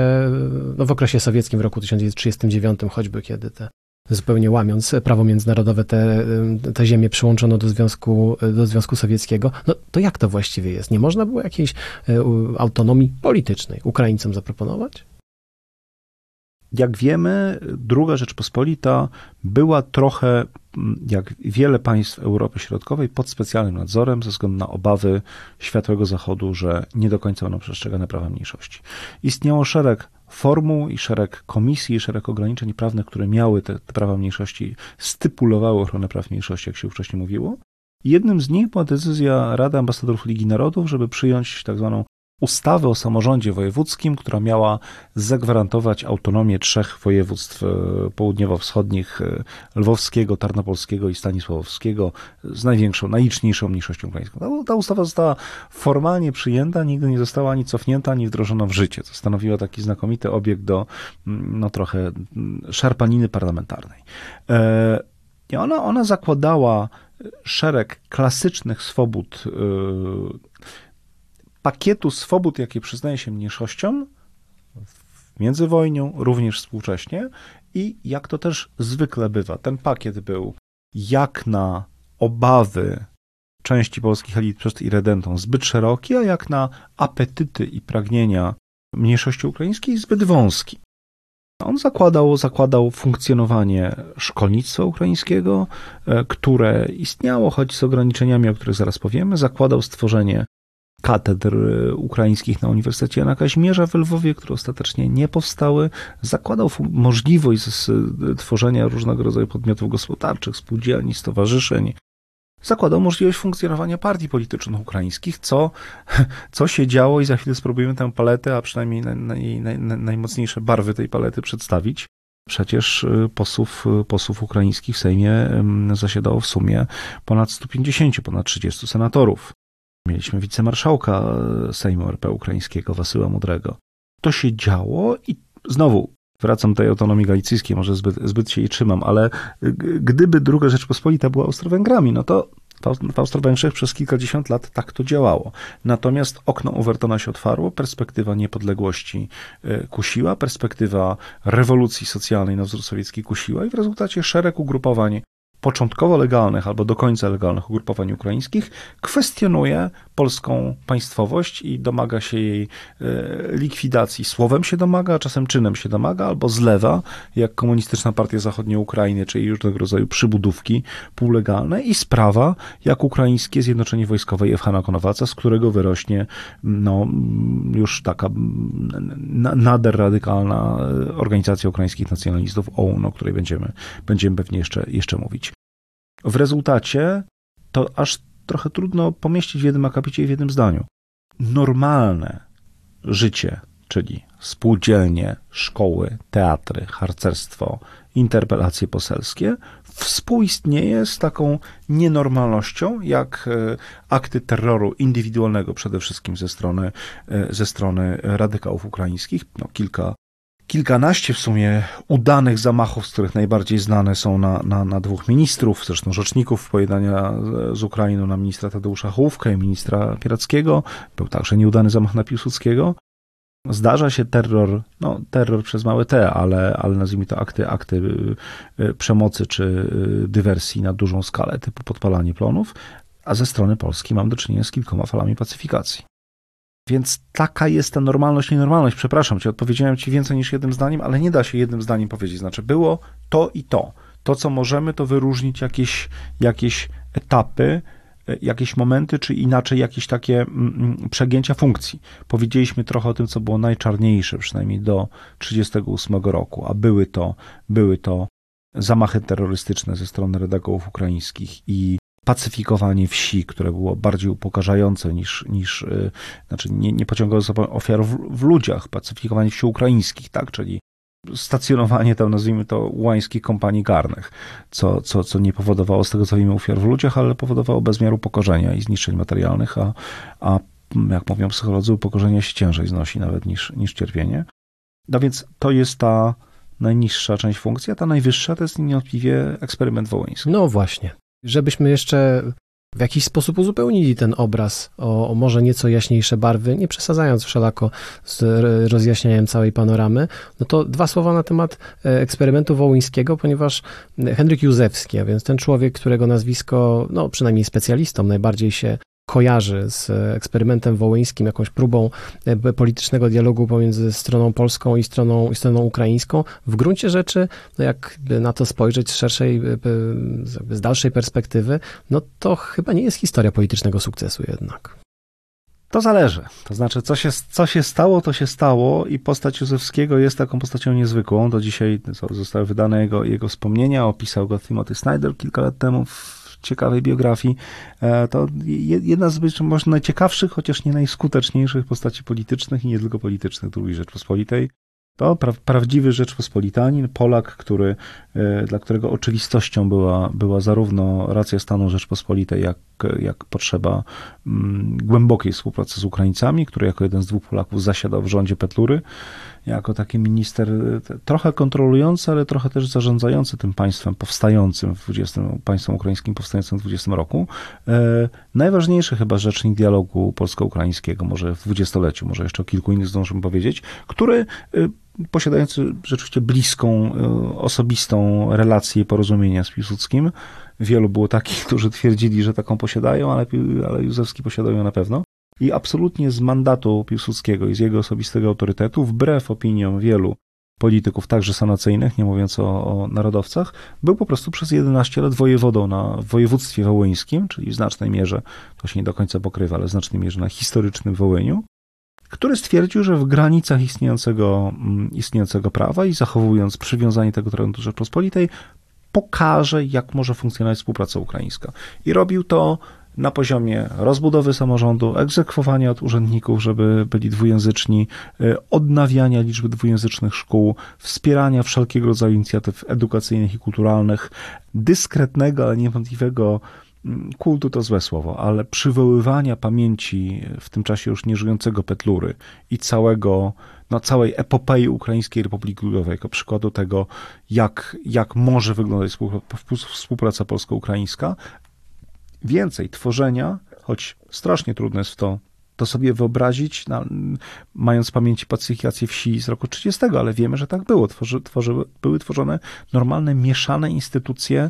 [SPEAKER 1] no w okresie sowieckim w roku 1939, choćby kiedy te zupełnie łamiąc prawo międzynarodowe, te, te ziemie przyłączono do Związku, do Związku Sowieckiego. No to jak to właściwie jest? Nie można było jakiejś e, autonomii politycznej Ukraińcom zaproponować?
[SPEAKER 2] Jak wiemy, druga Rzeczpospolita była trochę, jak wiele państw Europy Środkowej, pod specjalnym nadzorem ze względu na obawy światłego Zachodu, że nie do końca będą przestrzegane prawa mniejszości. Istniało szereg formuł i szereg komisji, i szereg ograniczeń prawnych, które miały te, te prawa mniejszości, stypulowały ochronę praw mniejszości, jak się wcześniej mówiło. Jednym z nich była decyzja Rady Ambasadorów Ligi Narodów, żeby przyjąć tak zwaną ustawy o samorządzie wojewódzkim, która miała zagwarantować autonomię trzech województw e, południowo-wschodnich, e, lwowskiego, tarnopolskiego i stanisławowskiego, z największą, najliczniejszą mniejszością ukraińską. Ta, ta, ustawa została formalnie przyjęta, nigdy nie została ani cofnięta, ani wdrożona w życie, co stanowiło taki znakomity obiekt do, mm, no trochę, mm, szarpaniny parlamentarnej. E, I ona, ona zakładała szereg klasycznych swobód pakietu swobód, jakie przyznaje się mniejszościom w między wojną, również współcześnie i jak to też zwykle bywa, ten pakiet był jak na obawy części polskich elit przed irredentą zbyt szeroki, a jak na apetyty i pragnienia mniejszości ukraińskiej zbyt wąski. On zakładał, zakładał funkcjonowanie szkolnictwa ukraińskiego, e, które istniało, choć z ograniczeniami, o których zaraz powiemy. Zakładał stworzenie katedr e, ukraińskich na Uniwersytecie Jana Kazimierza w Lwowie, które ostatecznie nie powstały. Zakładał możliwość tworzenia różnego rodzaju podmiotów gospodarczych, spółdzielni, stowarzyszeń, zakładał możliwość funkcjonowania partii politycznych ukraińskich, co, co się działo i za chwilę spróbujemy tę paletę, a przynajmniej naj, naj, naj, najmocniejsze barwy tej palety przedstawić. Przecież y, posłów, y, posłów ukraińskich w Sejmie zasiadało w sumie ponad 150, ponad 30 senatorów. Mieliśmy wicemarszałka y, Sejmu RP ukraińskiego, Wasyła Mudrego. To się działo i znowu wracam do tej autonomii galicyjskiej, może zbyt, zbyt się jej trzymam, ale gdyby druga Rzeczpospolita była Austro-Węgrami, no to w Austro-Węgrzech przez kilkadziesiąt lat tak to działało. Natomiast okno Overtona się otwarło, perspektywa niepodległości e, kusiła, perspektywa rewolucji socjalnej na wzór sowiecki kusiła i w rezultacie szereg ugrupowań początkowo legalnych albo do końca legalnych ugrupowań ukraińskich, kwestionuje polską państwowość i domaga się jej e, likwidacji. Słowem się domaga, czasem czynem się domaga, albo zlewa, jak Komunistyczna Partia Zachodniej Ukrainy, czyli różnego rodzaju przybudówki półlegalne i sprawa, jak ukraińskie Zjednoczenie Wojskowe Jewhana Konowaca, z którego wyrośnie no, już taka nader radykalna e, organizacja ukraińskich nacjonalistów OUN, o której będziemy, będziemy pewnie jeszcze, jeszcze mówić. W rezultacie to aż trochę trudno pomieścić w jednym akapicie i w jednym zdaniu. Normalne życie, czyli spółdzielnie, szkoły, teatry, harcerstwo, interpelacje poselskie, współistnieje z taką nienormalnością, jak e, akty terroru indywidualnego przede wszystkim ze strony, e, ze strony radykałów ukraińskich. No, kilka kilkanaście w sumie udanych zamachów, z których najbardziej znane są na, na, na dwóch ministrów, zresztą rzeczników pojednania z Ukrainą, na ministra Tadeusza Hołówkę i ministra Pierackiego. Był także nieudany zamach na Piłsudskiego. Zdarza się terror, no terror przez małe T, ale, ale nazwijmy to akty, akty y, y, przemocy czy y, dywersji na dużą skalę, typu podpalanie plonów, a ze strony Polski mam do czynienia z kilkoma falami pacyfikacji. Więc taka jest ta normalność, nienormalność. Przepraszam cię, odpowiedziałem ci więcej niż jednym zdaniem, ale nie da się jednym zdaniem powiedzieć. Znaczy, było to i to. To, co możemy, to wyróżnić jakieś, jakieś etapy, e, jakieś momenty, czy inaczej jakieś takie mm, mm, przegięcia funkcji. Powiedzieliśmy trochę o tym, co było najczarniejsze, przynajmniej do 1938 roku, a były to, były to zamachy terrorystyczne ze strony redagowów ukraińskich i pacyfikowanie wsi, które było bardziej upokarzające niż, niż y, znaczy nie, nie pociągało za sobą ofiar w, w, ludziach, pacyfikowanie wsi ukraińskich, tak, czyli stacjonowanie tam, nazwijmy to, łańskich kompanii garnych, co, co, co nie powodowało z tego, co wiemy, ofiar w ludziach, ale powodowało bezmiaru upokorzenia i zniszczeń materialnych, a, a jak mówią psycholodzy, upokorzenie się ciężej znosi nawet niż, niż cierpienie. No więc to jest ta najniższa część funkcji, a ta najwyższa to jest niewątpliwie eksperyment wołyński.
[SPEAKER 1] No właśnie. Żebyśmy jeszcze w jakiś sposób uzupełnili ten obraz o, o, może nieco jaśniejsze barwy, nie przesadzając wszelako z rozjaśnianiem całej panoramy, no to dwa słowa na temat e, eksperymentu wołyńskiego, ponieważ Henryk Józefski, a więc ten człowiek, którego nazwisko, no przynajmniej specjalistom najbardziej się kojarzy z eksperymentem wołyńskim, jakąś próbą e, politycznego dialogu pomiędzy stroną polską i stroną, i stroną ukraińską. W gruncie rzeczy, no jak na to spojrzeć z szerszej, e, z dalszej perspektywy, no to chyba nie jest historia politycznego sukcesu jednak.
[SPEAKER 2] To zależy. To znaczy, co się, co się stało, to się stało i postać Józefskiego jest taką postacią niezwykłą. Do dzisiaj zostały wydane jego, jego wspomnienia, opisał go Timothy Snyder kilka lat temu w ciekawej biografii. E, to jedna z być może najciekawszych, chociaż nie najskuteczniejszych postaci politycznych i nie tylko politycznych II Rzeczpospolitej. To pra prawdziwy Rzeczpospolitanin, Polak, który, e, dla którego oczywistością była, była zarówno racja stanu Rzeczpospolitej, jak, jak potrzeba mm, głębokiej współpracy z Ukraińcami, który jako jeden z dwóch Polaków zasiadał w rządzie Petlury jako taki minister trochę kontrolujący, ale trochę też zarządzający tym państwem powstającym w 20, państwem ukraińskim powstającym w 20 roku. Najważniejszy chyba rzecznik dialogu polsko-ukraińskiego, może w dwudziestoleciu, może jeszcze o kilku innych zdążymy powiedzieć, który posiadający rzeczywiście bliską, osobistą relację i porozumienia z Piłsudskim, Wielu było takich, którzy twierdzili, że taką posiadają, ale, ale Józefski posiadał ją na pewno. I absolutnie z mandatu Piłsudskiego i z jego osobistego autorytetu, wbrew opiniom wielu polityków, także sanacyjnych, nie mówiąc o, o narodowcach, był po prostu przez 11 lat wojewodą na województwie wołyńskim, czyli w znacznej mierze, to się nie do końca pokrywa, ale w znacznej mierze na historycznym Wołyniu, który stwierdził, że w granicach istniejącego, mm, istniejącego prawa i zachowując przywiązanie tego terenu do Rzeczpospolitej, pokaże, jak może funkcjonować współpraca ukraińska. I robił to na poziomie rozbudowy samorządu, egzekwowania od urzędników, żeby byli dwujęzyczni, y, odnawiania liczby dwujęzycznych szkół, wspierania wszelkiego rodzaju inicjatyw edukacyjnych i kulturalnych, dyskretnego, ale niewątpliwego mm, kultu to złe słowo, ale przywoływania pamięci w tym czasie już nieżyjącego Petlury i całego no, całej epopei Ukraińskiej Republiki Ludowej, jako przykładu tego, jak, jak może wyglądać współpraca polsko-ukraińska. Więcej tworzenia, choć strasznie trudne jest to to sobie wyobrazić, na, mając w pamięci pacyfikację wsi z roku 30, ale wiemy, że tak było. Tworzy, tworzy, były tworzone normalne, mieszane instytucje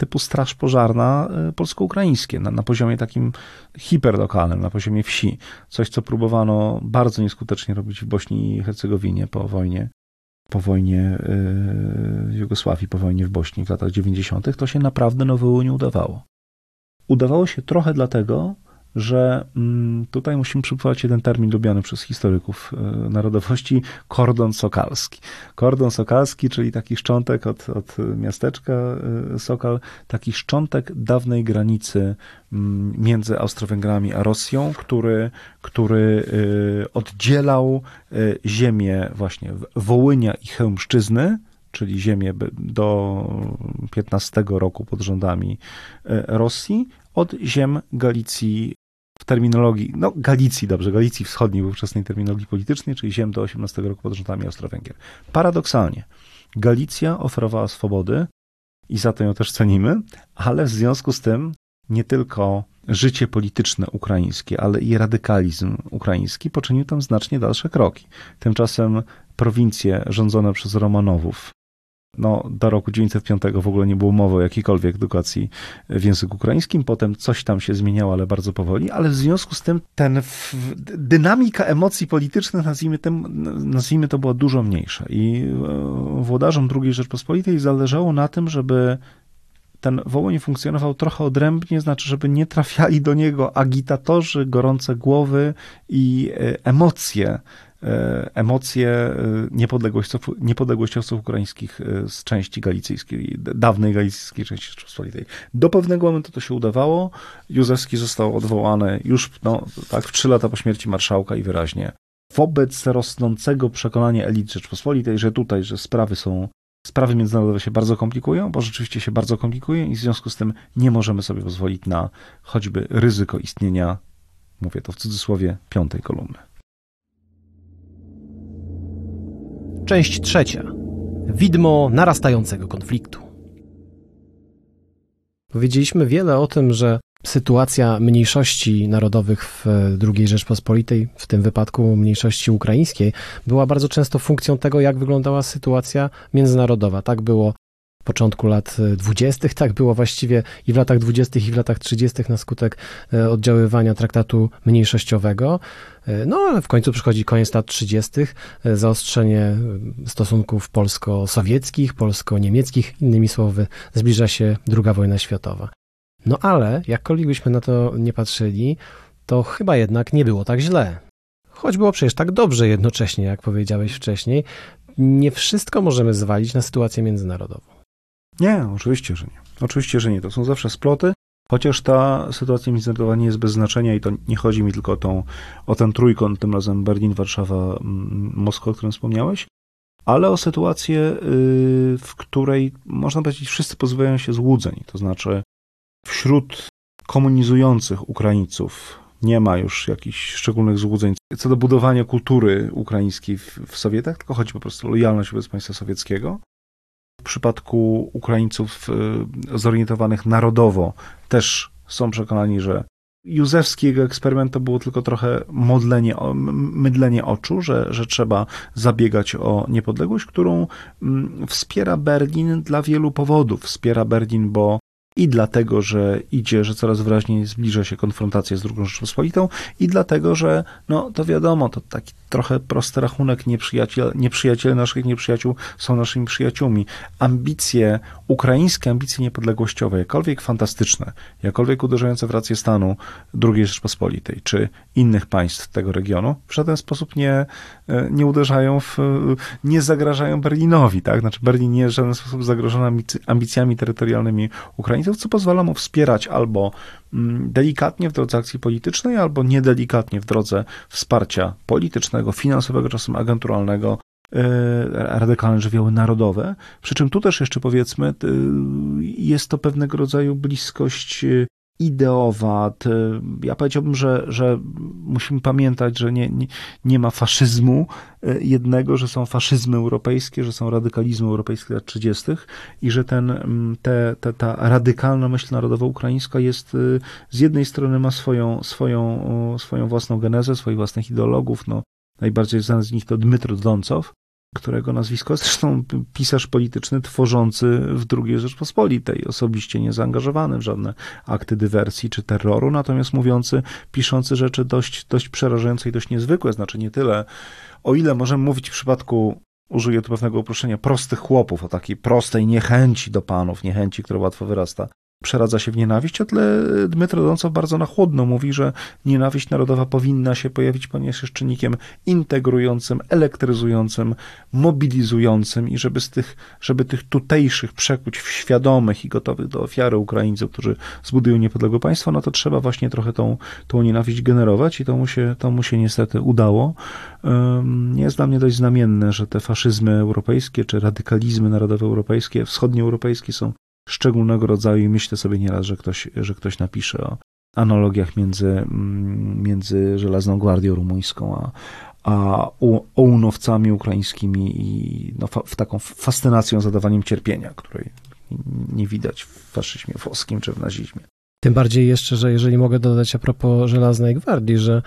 [SPEAKER 2] typu straż pożarna e, polsko-ukraińskie na, na poziomie takim hiperlokalnym, na poziomie wsi. Coś, co próbowano bardzo nieskutecznie robić w Bośni i Hercegowinie po wojnie po wojnie e, w Jugosławii, po wojnie w Bośni w latach 90., to się naprawdę Nowy nie udawało. Udawało się trochę dlatego, że mm, tutaj musimy przywołać jeden termin lubiany przez historyków e, narodowości, kordon sokalski. Kordon sokalski, czyli taki szczątek od, od miasteczka e, Sokal, taki szczątek dawnej granicy mm, między Austro-Węgrami a Rosją, który, który e, oddzielał ziemię właśnie Wołynia i Chełmszczyzny, czyli ziemię do 15 roku pod rządami Rosji, od ziem Galicji w terminologii, no Galicji, dobrze, Galicji Wschodniej w ówczesnej terminologii politycznej, czyli ziem do 18 roku pod rządami Austro-Węgier. Paradoksalnie, Galicja oferowała swobody i za to ją też cenimy, ale w związku z tym nie tylko życie polityczne ukraińskie, ale i radykalizm ukraiński poczynił tam znacznie dalsze kroki. Tymczasem prowincje rządzone przez Romanowów, no, do roku 905 w ogóle nie było mowy o jakiejkolwiek edukacji w języku ukraińskim. Potem coś tam się zmieniało, ale bardzo powoli. Ale w związku z tym ten dynamika emocji politycznych, nazwijmy, tym, nazwijmy to, była dużo mniejsza. I e, włodarzom II Rzeczpospolitej zależało na tym, żeby ten Wołyń funkcjonował trochę odrębnie, znaczy, żeby nie trafiali do niego agitatorzy, gorące głowy i e, emocje emocje e, niepodległościowców, niepodległościowców ukraińskich e, z części galicyjskiej, dawnej galicyjskiej części Rzeczypospolitej. Do pewnego momentu to się udawało. Józefski został odwołany już no, tak, w trzy lata po śmierci marszałka i wyraźnie wobec rosnącego przekonania elit Rzeczpospolitej, że tutaj, że sprawy są sprawy międzynarodowe się bardzo komplikują, bo rzeczywiście się bardzo komplikują i w związku z tym nie możemy sobie pozwolić na choćby ryzyko istnienia, mówię to w cudzysłowie, piątej kolumny.
[SPEAKER 1] Część trzecia. Widmo narastającego konfliktu. Powiedzieliśmy wiele o tym, że sytuacja mniejszości narodowych w II Rzeczpospolitej, w tym wypadku mniejszości ukraińskiej, była bardzo często funkcją tego, jak wyglądała sytuacja międzynarodowa. Tak było początku lat 20. Tak było właściwie i w latach 20. i w latach 30. na skutek e, oddziaływania traktatu mniejszościowego. E, no ale w końcu przychodzi koniec lat 30., e, zaostrzenie stosunków polsko-sowieckich, polsko-niemieckich, innymi słowy, zbliża się II wojna światowa. No ale jakkolwiek byśmy na to nie patrzyli, to chyba jednak nie było tak źle. Choć było przecież tak dobrze jednocześnie, jak powiedziałeś wcześniej, nie wszystko możemy zwalić na sytuację międzynarodową.
[SPEAKER 2] Nie, oczywiście, że nie. Oczywiście, że nie. To są zawsze sploty, chociaż ta sytuacja międzynarodowa nie jest bez znaczenia i to nie chodzi mi tylko o, tą, o ten trójkąt, tym razem Berlin, Warszawa, mm, Moskwa, o którym wspomniałeś, ale o sytuację, y, w której można powiedzieć, wszyscy pozbywają się złudzeń. To znaczy, wśród komunizujących Ukraińców nie ma już jakichś szczególnych złudzeń co do budowania kultury ukraińskiej w, w Sowietach, tylko chodzi po prostu o lojalność wobec państwa sowieckiego. W przypadku Ukraińców y, zorientowanych narodowo też są przekonani, że Józefski jego eksperyment to było tylko trochę modlenie, mydlenie oczu, że, że trzeba zabiegać o niepodległość, którą mm, wspiera Berlin dla wielu powodów. Wspiera Berlin, bo i dlatego, że idzie, że coraz wyraźniej zbliża się konfrontacja z II Rzeczpospolitą i dlatego, że no to wiadomo, to taki trochę prosty rachunek, nieprzyjaciel, nieprzyjaciele naszych nieprzyjaciół są naszymi przyjaciółmi. Ambicje, ukraińskie ambicje niepodległościowe, jakkolwiek fantastyczne, jakkolwiek uderzające w rację stanu II Rzeczpospolitej, czy innych państw tego regionu, w żaden sposób nie, e, nie uderzają w, nie zagrażają Berlinowi, tak? Znaczy Berlin nie jest w żaden sposób zagrożony ambicjami terytorialnymi Co pozwala mu wspierać albo mm, delikatnie w drodze akcji politycznej, albo niedelikatnie w drodze wsparcia politycznego, finansowego, czasem agenturalnego, e, radykalne żywioły narodowe. Przy czym tu też jeszcze powiedzmy, jest to pewnego rodzaju bliskość e, ideowa. Ja powiedziałbym, że, że musimy pamiętać, że nie, nie, nie ma faszyzmu e, jednego, że są faszyzmy europejskie, że są radykalizmy europejskie lat 30. i że ten, te, te, ta radykalna myśl narodowo-ukraińska jest e, z jednej strony ma swoją, swoją, swoją własną genezę, swoich własnych ideologów. No, najbardziej znany z nich to Dmytro Dącow, którego nazwisko zresztą pisarz polityczny tworzący w II Rzeczpospolitej, osobiście niezaangażowany w żadne akty dywersji czy terroru, natomiast mówiący, piszący rzeczy dość, dość przerażające i dość niezwykłe, znaczy nie tyle, o ile możemy mówić w przypadku użyję tu pewnego uproszczenia, prostych chłopów, o takiej prostej niechęci do panów, niechęci, która łatwo wyrasta przeradza się w nienawiść, o tle Dmytro Dącow bardzo na chłodno mówi, że nienawiść narodowa powinna się pojawić, ponieważ jest czynnikiem integrującym, elektryzującym, mobilizującym i żeby z tych, żeby tych tutejszych przekuć w świadomych i gotowych do ofiary Ukraińców, którzy zbudują niepodległe państwo, no to trzeba właśnie trochę tą, tą nienawiść generować i to mu się, to mu się niestety udało. Jest dla mnie dość znamienne, że te faszyzmy europejskie, czy radykalizmy narodowe europejskie, wschodnioeuropejskie są szczególnego rodzaju i myślę sobie nieraz, że ktoś, że ktoś napisze o analogiach między, mm, między Żelazną Gwardią Rumuńską a, a ounowcami ukraińskimi i no, fa, w taką fascynacją zadawaniem cierpienia, której nie widać w faszyzmie włoskim czy w nazizmie.
[SPEAKER 1] Tym bardziej jeszcze, że jeżeli mogę dodać a propos Żelaznej Gwardii, że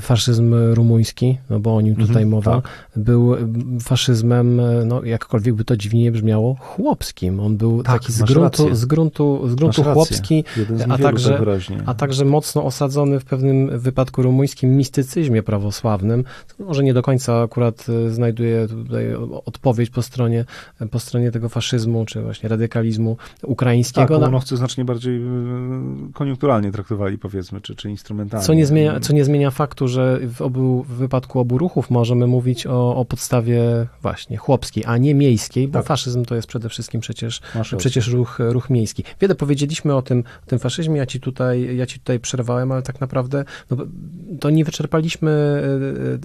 [SPEAKER 1] faszyzm rumuński, no bo o nim tutaj mhm, mowa, tak. był faszyzmem, no jakkolwiek by to dziwnie brzmiało, chłopskim. On był tak, taki z gruntu, z gruntu, z gruntu chłopski, a także, a także mocno osadzony w pewnym wypadku rumuńskim mistycyzmie prawosławnym. Może nie do końca akurat e, znajduje tutaj odpowiedź po stronie, po stronie tego faszyzmu, czy właśnie radykalizmu ukraińskiego.
[SPEAKER 2] Tak, chce znacznie bardziej e, koniunkturalnie traktowali, powiedzmy, czy, czy instrumentalnie.
[SPEAKER 1] Co nie, zmienia, co nie zmienia faktu, że w, obu, w wypadku obu ruchów możemy mówić o, o podstawie właśnie chłopskiej, a nie miejskiej, bo tak. faszyzm to jest przede wszystkim przecież, przecież ruch, ruch miejski. Wiele powiedzieliśmy o tym, o tym faszyzmie, ja ci tutaj, ja ci tutaj przerwałem, ale tak naprawdę no, to nie wyczerpaliśmy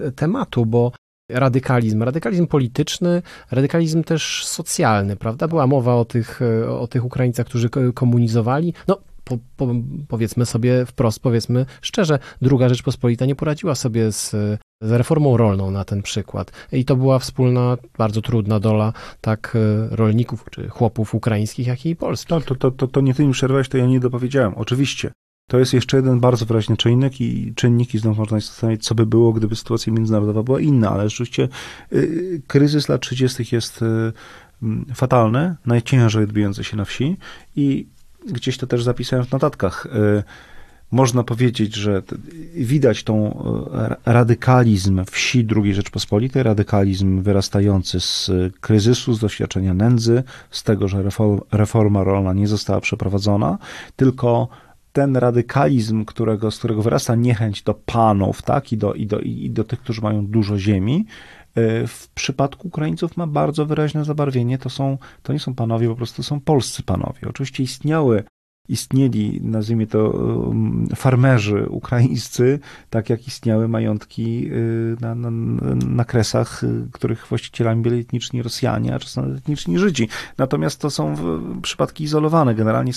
[SPEAKER 1] e, e, tematu, bo radykalizm, radykalizm polityczny, radykalizm też socjalny, prawda? Była mowa o tych, o tych Ukraińcach, którzy komunizowali. No, po, po, powiedzmy sobie wprost, powiedzmy szczerze, druga Rzeczpospolita nie poradziła sobie z, z reformą rolną na ten przykład. I to była wspólna, bardzo trudna dola tak e, rolników czy chłopów ukraińskich, jak i polskich.
[SPEAKER 2] No, to, to, to, to nie ty mi przerwałeś, to ja nie dopowiedziałem. Oczywiście. To jest jeszcze jeden bardzo wyraźny czynnik i czynniki, znów można zastanowić, co by było, gdyby sytuacja międzynarodowa była inna, ale rzeczywiście y, kryzys lat 30. jest y, fatalny, najciężej odbijający się na wsi i gdzieś to też zapisałem w notatkach. Y, można powiedzieć, że widać tą y, radykalizm wsi II Rzeczpospolitej, radykalizm wyrastający z kryzysu, z doświadczenia nędzy, z tego, że reforma rolna nie została przeprowadzona, tylko ten radykalizm, którego, z którego wyrasta niechęć do panów, tak, i do, i do, i do tych, którzy mają dużo ziemi, w przypadku Ukraińców ma bardzo wyraźne zabarwienie. To, są, to nie są panowie, po prostu są polscy panowie. Oczywiście istniały istnieli, nazwijmy to, um, farmerzy ukraińscy, tak jak istniały majątki y, na, na, na kresach, y, których właścicielami byli etniczni Rosjanie, a czasem etniczni Żydzi. Natomiast to są przypadki izolowane. Generalnie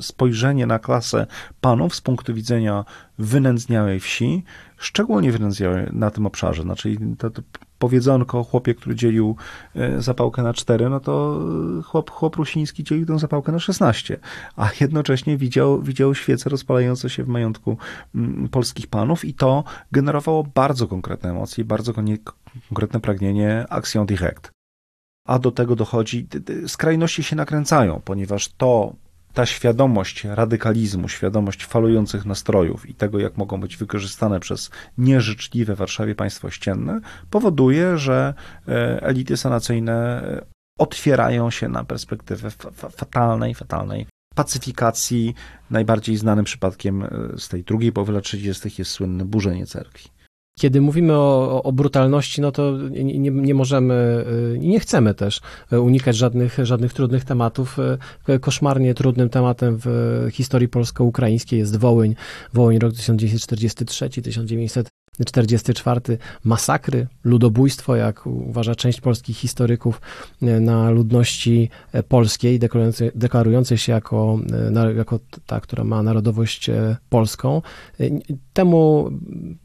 [SPEAKER 2] spojrzenie na klasę panów z punktu widzenia wynędzniałej wsi, szczególnie wynędzniałej na tym obszarze. Znaczy, to, to powiedzonko o chłopie, który dzielił e, zapałkę na cztery, no to chłop, chłop rusiński dzielił tę zapałkę na 16, a jednocześnie widział, widział świece rozpalające się w majątku mm, polskich panów i to generowało bardzo konkretne emocje, bardzo konkretne pragnienie action direct. A do tego dochodzi, skrajności się nakręcają, ponieważ to ta świadomość radykalizmu, świadomość falujących nastrojów i tego, jak mogą być wykorzystane przez nieżyczliwe Warszawie państwo ościenne, powoduje, że e, elity sanacyjne e, otwierają się na perspektywę fatalnej, fatalnej pacyfikacji. Najbardziej znanym przypadkiem e, z tej drugiej połowy lat 30. jest słynne burzenie cerkwi.
[SPEAKER 1] Kiedy mówimy o, o brutalności, no to nie, nie, możemy i nie chcemy też unikać żadnych, żadnych trudnych tematów. Koszmarnie trudnym tematem w historii polsko-ukraińskiej jest Wołyń. Wołyń rok 1943, 1900 44 masakry, ludobójstwo, jak uważa część polskich historyków, e, na ludności e, polskiej, deklarującej, się jako, e, jako ta, która ma narodowość polską. Temu,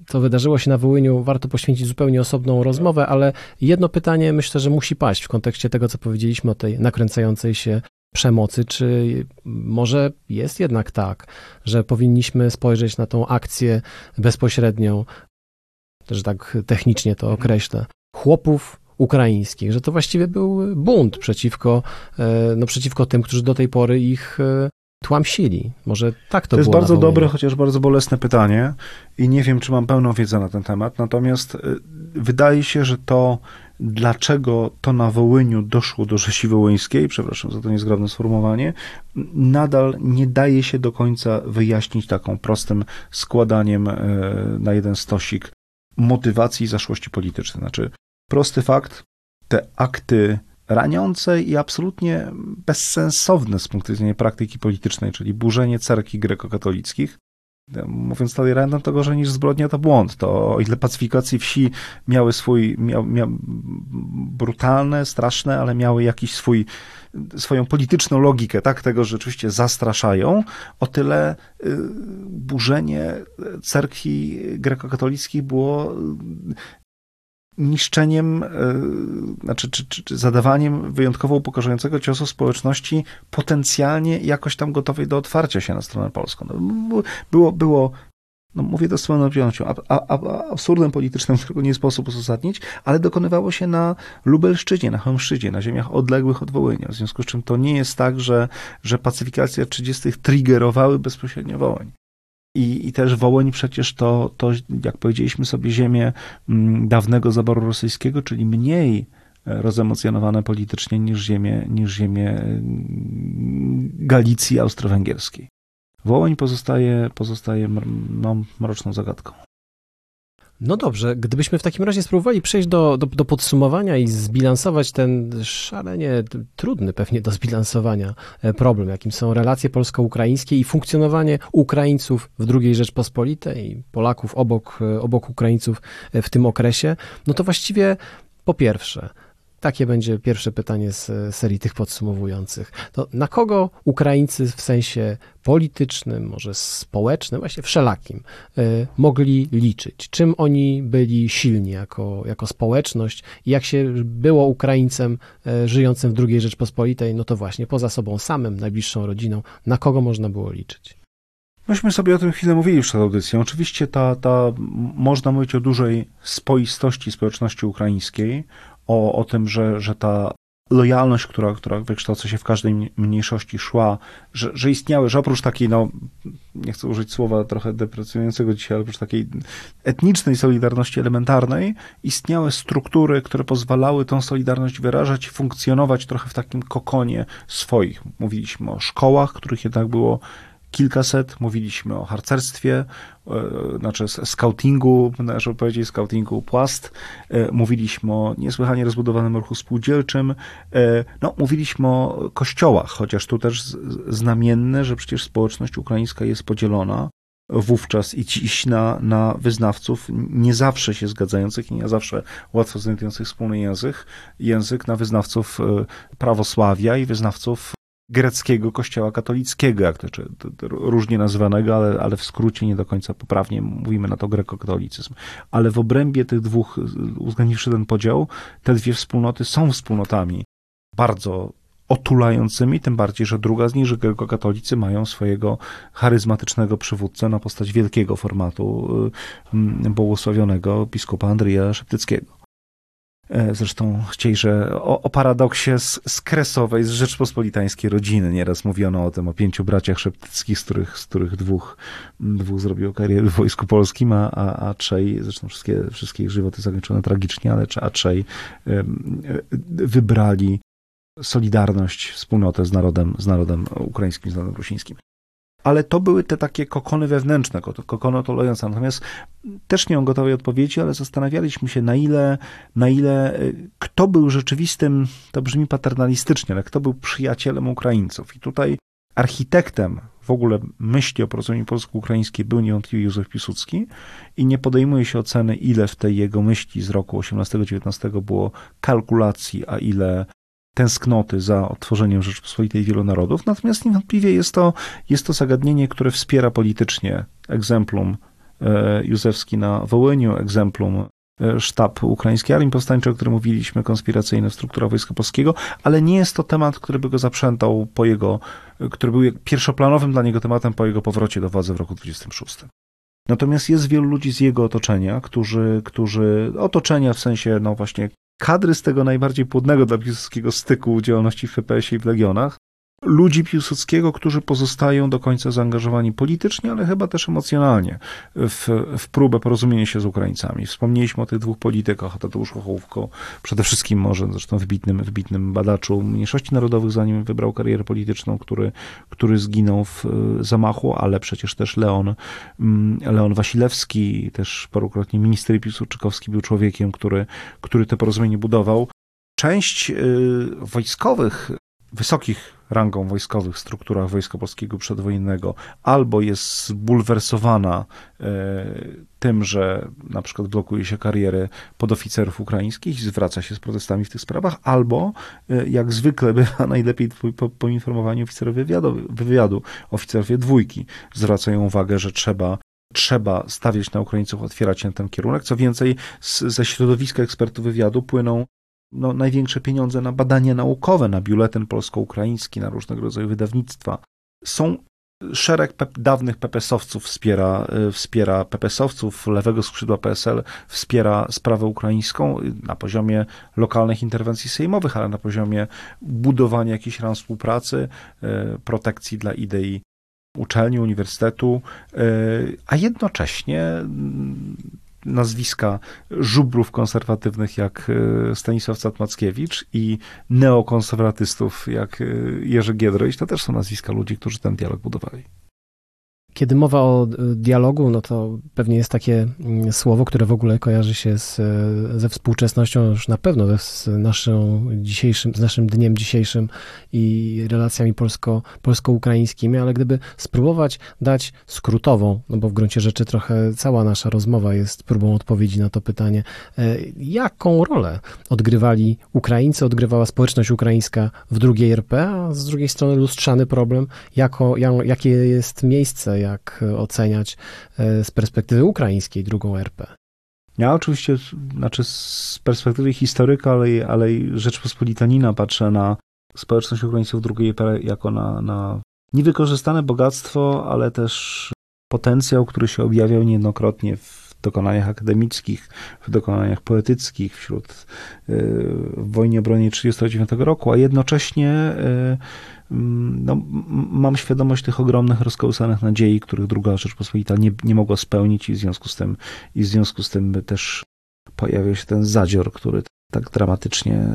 [SPEAKER 1] co wydarzyło się na Wołyniu, warto poświęcić zupełnie osobną rozmowę, ale jedno pytanie myślę, że musi paść w kontekście tego, co powiedzieliśmy o tej nakręcającej się przemocy, czy może jest jednak tak, że powinniśmy spojrzeć na tą akcję bezpośrednią że tak technicznie to określę, chłopów ukraińskich, że to właściwie był bunt przeciwko, e, no, przeciwko tym, którzy do tej pory ich e, tłamsili. Może tak to,
[SPEAKER 2] to
[SPEAKER 1] było.
[SPEAKER 2] To jest bardzo dobre, chociaż bardzo bolesne pytanie i nie wiem, czy mam pełną wiedzę na ten temat. Natomiast e, wydaje się, że to, dlaczego to na Wołyniu doszło do Rzesi Wołyńskiej, przepraszam za to niezgrabne sformułowanie, nadal nie daje się do końca wyjaśnić taką prostym składaniem na jeden stosik motywacji i zaszłości politycznej. Znaczy, prosty fakt, te akty raniące i absolutnie bezsensowne z punktu widzenia praktyki politycznej, czyli burzenie cerkwi grekokatolickich, mówiąc dalej random, to gorzej niż zbrodnia to błąd. To o ile pacyfikacji wsi miały swój, miał, miał, brutalne, straszne, ale miały jakiś swój, swoją polityczną logikę, tak, tego, że rzeczywiście zastraszają, o tyle y, burzenie cerkwi grekokatolickich było niszczeniem, e, znaczy, czy, czy, czy, zadawaniem wyjątkowo upokarzającego ciosu społeczności potencjalnie jakoś tam gotowej do otwarcia się na stronę polską. No, było, było no mówię to z pełną pewnością, absurdem politycznym, którego nie sposób uzasadnić, ale dokonywało się na Lubelszczyźnie, na Chełmszczyźnie, na ziemiach odległych od Wołynia. W związku z czym to nie jest tak, że, że pacyfikacja 30. triggerowały bezpośrednio Wołyń. I, I też Wołyń przecież to, to, jak powiedzieliśmy sobie, ziemię mm, dawnego zaboru rosyjskiego, czyli mniej e, rozemocjonowane politycznie niż ziemię, niż ziemię mm, Galicji austro-węgierskiej. Wołyń pozostaje, pozostaje no, mroczną zagadką.
[SPEAKER 1] No dobrze, gdybyśmy w takim razie spróbowali przejść do, do, do, podsumowania i zbilansować ten szalenie trudny pewnie do zbilansowania e, problem, jakim są relacje polsko-ukraińskie i funkcjonowanie Ukraińców w II Rzeczpospolitej Polaków obok, e, obok Ukraińców e, w tym okresie, no to właściwie po pierwsze, takie będzie pierwsze pytanie z serii tych podsumowujących. To na kogo Ukraińcy w sensie politycznym, może społecznym, właśnie wszelakim, y, mogli liczyć? Czym oni byli silni jako, jako społeczność i jak się było Ukraińcem y, żyjącym w II Rzeczpospolitej, no to właśnie poza sobą samym, najbliższą rodziną, na kogo można było liczyć?
[SPEAKER 2] Myśmy sobie o tym chwilę mówili już przed audycją. Oczywiście ta, ta, można mówić o dużej spoistości społeczności ukraińskiej, o, o tym, że, że ta lojalność, która, która wykształca się w każdej mniejszości szła, że, że istniały, że oprócz takiej, no, nie chcę użyć słowa trochę deprecjonującego dzisiaj, ale oprócz takiej etnicznej solidarności elementarnej, istniały struktury, które pozwalały tą solidarność wyrażać i funkcjonować trochę w takim kokonie swoich. Mówiliśmy o szkołach, których jednak było kilkaset, mówiliśmy o harcerstwie, e, znaczy scoutingu, należy powiedzieć scoutingu płast, e, mówiliśmy o niesłychanie rozbudowanym ruchu spółdzielczym, e, no, mówiliśmy o kościołach, chociaż tu też znamienne, że przecież społeczność ukraińska jest podzielona. Wówczas i dziś na, na wyznawców nie zawsze się zgadzających i nie zawsze łatwo znajdujących wspólny język, język na wyznawców prawosławia i wyznawców greckiego kościoła katolickiego, jak to, czy, to, to różnie nazywanego, ale, ale w skrócie nie do końca poprawnie mówimy na to grekokatolicyzm. Ale w obrębie tych dwóch, uwzględniwszy ten podział, te dwie wspólnoty są wspólnotami bardzo otulającymi, tym bardziej, że druga z nich, że grekokatolicy mają swojego charyzmatycznego przywódcę na postać wielkiego formatu y, błogosławionego biskupa Andrija Szeptyckiego. E, zresztą chciejże o, o paradoksie z, z kresowej, z rzeczpospolitańskiej rodziny. Nieraz mówiono o tym, o pięciu braciach szeptyckich, z których, z których dwóch, dwóch zrobiło karierę w Wojsku Polskim, a, a, a zresztą wszystkie, wszystkie ich żywoty zakończone tragicznie, ale a trzej wybrali solidarność, wspólnotę z narodem, z narodem ukraińskim, z narodem rusińskim ale to były te takie kokony wewnętrzne, kokony otulające. Natomiast też nie mam gotowej odpowiedzi, ale zastanawialiśmy się, na ile, na ile y, kto był rzeczywistym, to brzmi paternalistycznie, ale kto był przyjacielem Ukraińców. I tutaj architektem w ogóle myśli o porozumieniu polsko-ukraińskiej był niewątpliwie Józef Piłsudski i nie podejmuje się oceny, ile w tej jego myśli z roku 18-19 było kalkulacji, a ile tęsknoty za odtworzeniem Rzeczypospolitej wielu narodów, natomiast niewątpliwie jest to, jest to zagadnienie, które wspiera politycznie egzemplum e, Józefski na Wołyniu, egzemplum e, sztab ukraińskiej armii powstańczej, o którym mówiliśmy, konspiracyjna struktura Wojska Polskiego, ale nie jest to temat, który by go zaprzętał po jego, który był pierwszoplanowym dla niego tematem po jego powrocie do władzy w roku 26. Natomiast jest wielu ludzi z jego otoczenia, którzy, którzy otoczenia w sensie, no właśnie kadry z tego najbardziej płodnego dla Piłsudskiego styku działalności w FPS-ie i w Legionach, ludzi Piłsudskiego, którzy pozostają do końca zaangażowani politycznie, ale chyba też emocjonalnie w, w próbę porozumienia się z Ukraińcami. Wspomnieliśmy o tych dwóch politykach, o Tadeuszu Hołówko, przede wszystkim może zresztą wybitnym, wybitnym badaczu mniejszości narodowych, zanim wybrał karierę polityczną, który, który zginął w zamachu, ale przecież też Leon, mm, Leon Wasilewski, też parukrotnie minister Piłsudczykowski był człowiekiem, który, który te porozumienie budował. Część y, wojskowych, wysokich rangą wojskowych strukturach Wojska Polskiego przedwojennego, albo jest zbulwersowana e, tym, że na przykład blokuje się karierę podoficerów ukraińskich i zwraca się z protestami w tych sprawach, albo e, jak zwykle bywa najlepiej po, poinformowani oficerowie wywiadu, wywiadu, oficerowie dwójki zwracają uwagę, że trzeba trzeba stawiać na Ukraińców, otwierać się ten kierunek. Co więcej, z, ze środowiska ekspertów wywiadu płyną no, największe pieniądze na badania naukowe, na biuletyn polsko-ukraiński, na różnego rodzaju wydawnictwa. Są szereg pep, dawnych PPS-owców wspiera, y, wspiera PPS-owców, lewego skrzydła PSL wspiera sprawę ukraińską na poziomie lokalnych interwencji sejmowych, ale na poziomie budowania jakichś ram współpracy, y, protekcji dla idei uczelni, uniwersytetu, y, a jednocześnie nazwiska żubrów konserwatywnych jak e, Stanisław Catmackiewicz i neokonserwatystów jak e, Jerzy Giedroyć, to też są nazwiska ludzi, którzy ten dialog budowali.
[SPEAKER 1] Kiedy mowa o e, dialogu, no to pewnie jest takie mm, słowo, które w ogóle kojarzy się z, e, ze współczesnością, już na pewno z naszym dzisiejszym, z naszym dniem dzisiejszym i relacjami polsko, polsko-ukraińskimi, ale gdyby spróbować dać skrótową, no bo w gruncie rzeczy trochę cała nasza rozmowa jest próbą odpowiedzi na to pytanie, e, jaką rolę odgrywali Ukraińcy, odgrywała społeczność ukraińska w drugiej RP, a z drugiej strony lustrzany problem, jako, jakie jest miejsce, jak oceniać e, z perspektywy ukraińskiej drugą RP.
[SPEAKER 2] Ja oczywiście, znaczy z perspektywy historyka, ale, ale Rzeczpospolitanina patrzę na społeczność Ukraińców drugiej RP jako na, na niewykorzystane bogactwo, ale też potencjał, który się objawiał niejednokrotnie w dokonaniach akademickich, w dokonaniach poetyckich, wśród y, w wojnie obronnej 1939 roku, a jednocześnie y, no, mam świadomość tych ogromnych, rozkołysanych nadziei, których druga Rzeczpospolita nie, nie mogła spełnić i w związku z tym, i w związku z tym też pojawił się ten zadzior, który tak dramatycznie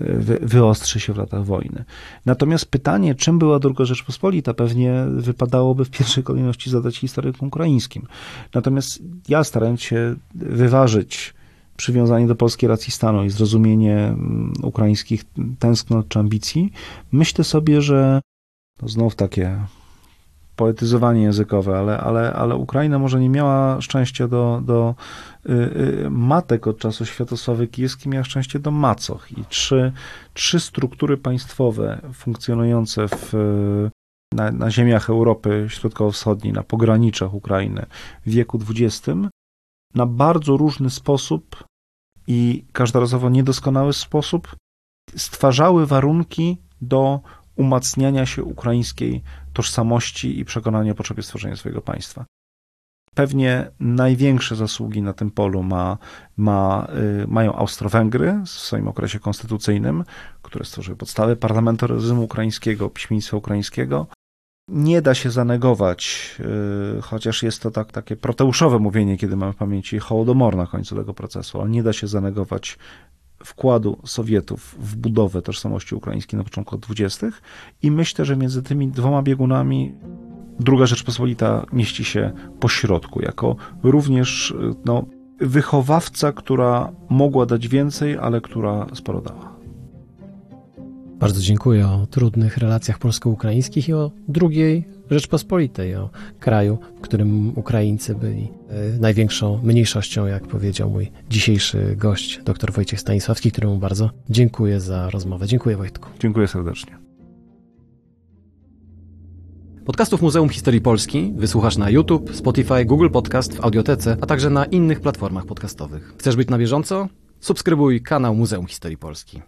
[SPEAKER 2] wy, wyostrzy się w latach wojny. Natomiast pytanie, czym była druga Rzeczpospolita, pewnie wypadałoby w pierwszej kolejności zadać historykom ukraińskim. Natomiast ja starając się wyważyć przywiązanie do polskiej racji stanu i zrozumienie mm, ukraińskich tęsknot czy ambicji, myślę sobie, że to znów takie poetyzowanie językowe, ale, ale, ale Ukraina może nie miała szczęścia do, do y, y, matek od czasu Światosławy Kijewskiej, miała szczęście do macoch. I trzy, trzy struktury państwowe funkcjonujące w, na, na ziemiach Europy Środkowo-Wschodniej, na pograniczach Ukrainy w wieku XX, na bardzo różny sposób i każdorazowo niedoskonały sposób stwarzały warunki do umacniania się ukraińskiej tożsamości i przekonania o potrzebie stworzenia swojego państwa. Pewnie największe zasługi na tym polu ma, ma, y, mają Austro-Węgry w swoim okresie konstytucyjnym, które stworzyły podstawę parlamentaryzmu ukraińskiego, piśmieństwa ukraińskiego. Nie da się zanegować, y, chociaż jest to tak, takie proteuszowe mówienie, kiedy mamy w pamięci Hołodomor na końcu tego procesu, ale nie da się zanegować wkładu Sowietów w budowę tożsamości ukraińskiej na początku lat 20. I myślę, że między tymi dwoma biegunami Druga Rzeczpospolita mieści się po środku, jako również no, wychowawca, która mogła dać więcej, ale która sporo dała.
[SPEAKER 1] Bardzo dziękuję o trudnych relacjach polsko-ukraińskich i o drugiej Rzeczpospolitej, o kraju, w którym Ukraińcy byli e, największą mniejszością, jak powiedział mój dzisiejszy gość, dr Wojciech Stanisławski, któremu bardzo dziękuję za rozmowę. Dziękuję Wojtku.
[SPEAKER 2] Dziękuję serdecznie.
[SPEAKER 1] Podcastów Muzeum Historii Polski wysłuchasz na YouTube, Spotify, Google Podcast, w Audiotece, a także na innych platformach podcastowych. Chcesz być na bieżąco? Subskrybuj kanał Muzeum Historii Polski.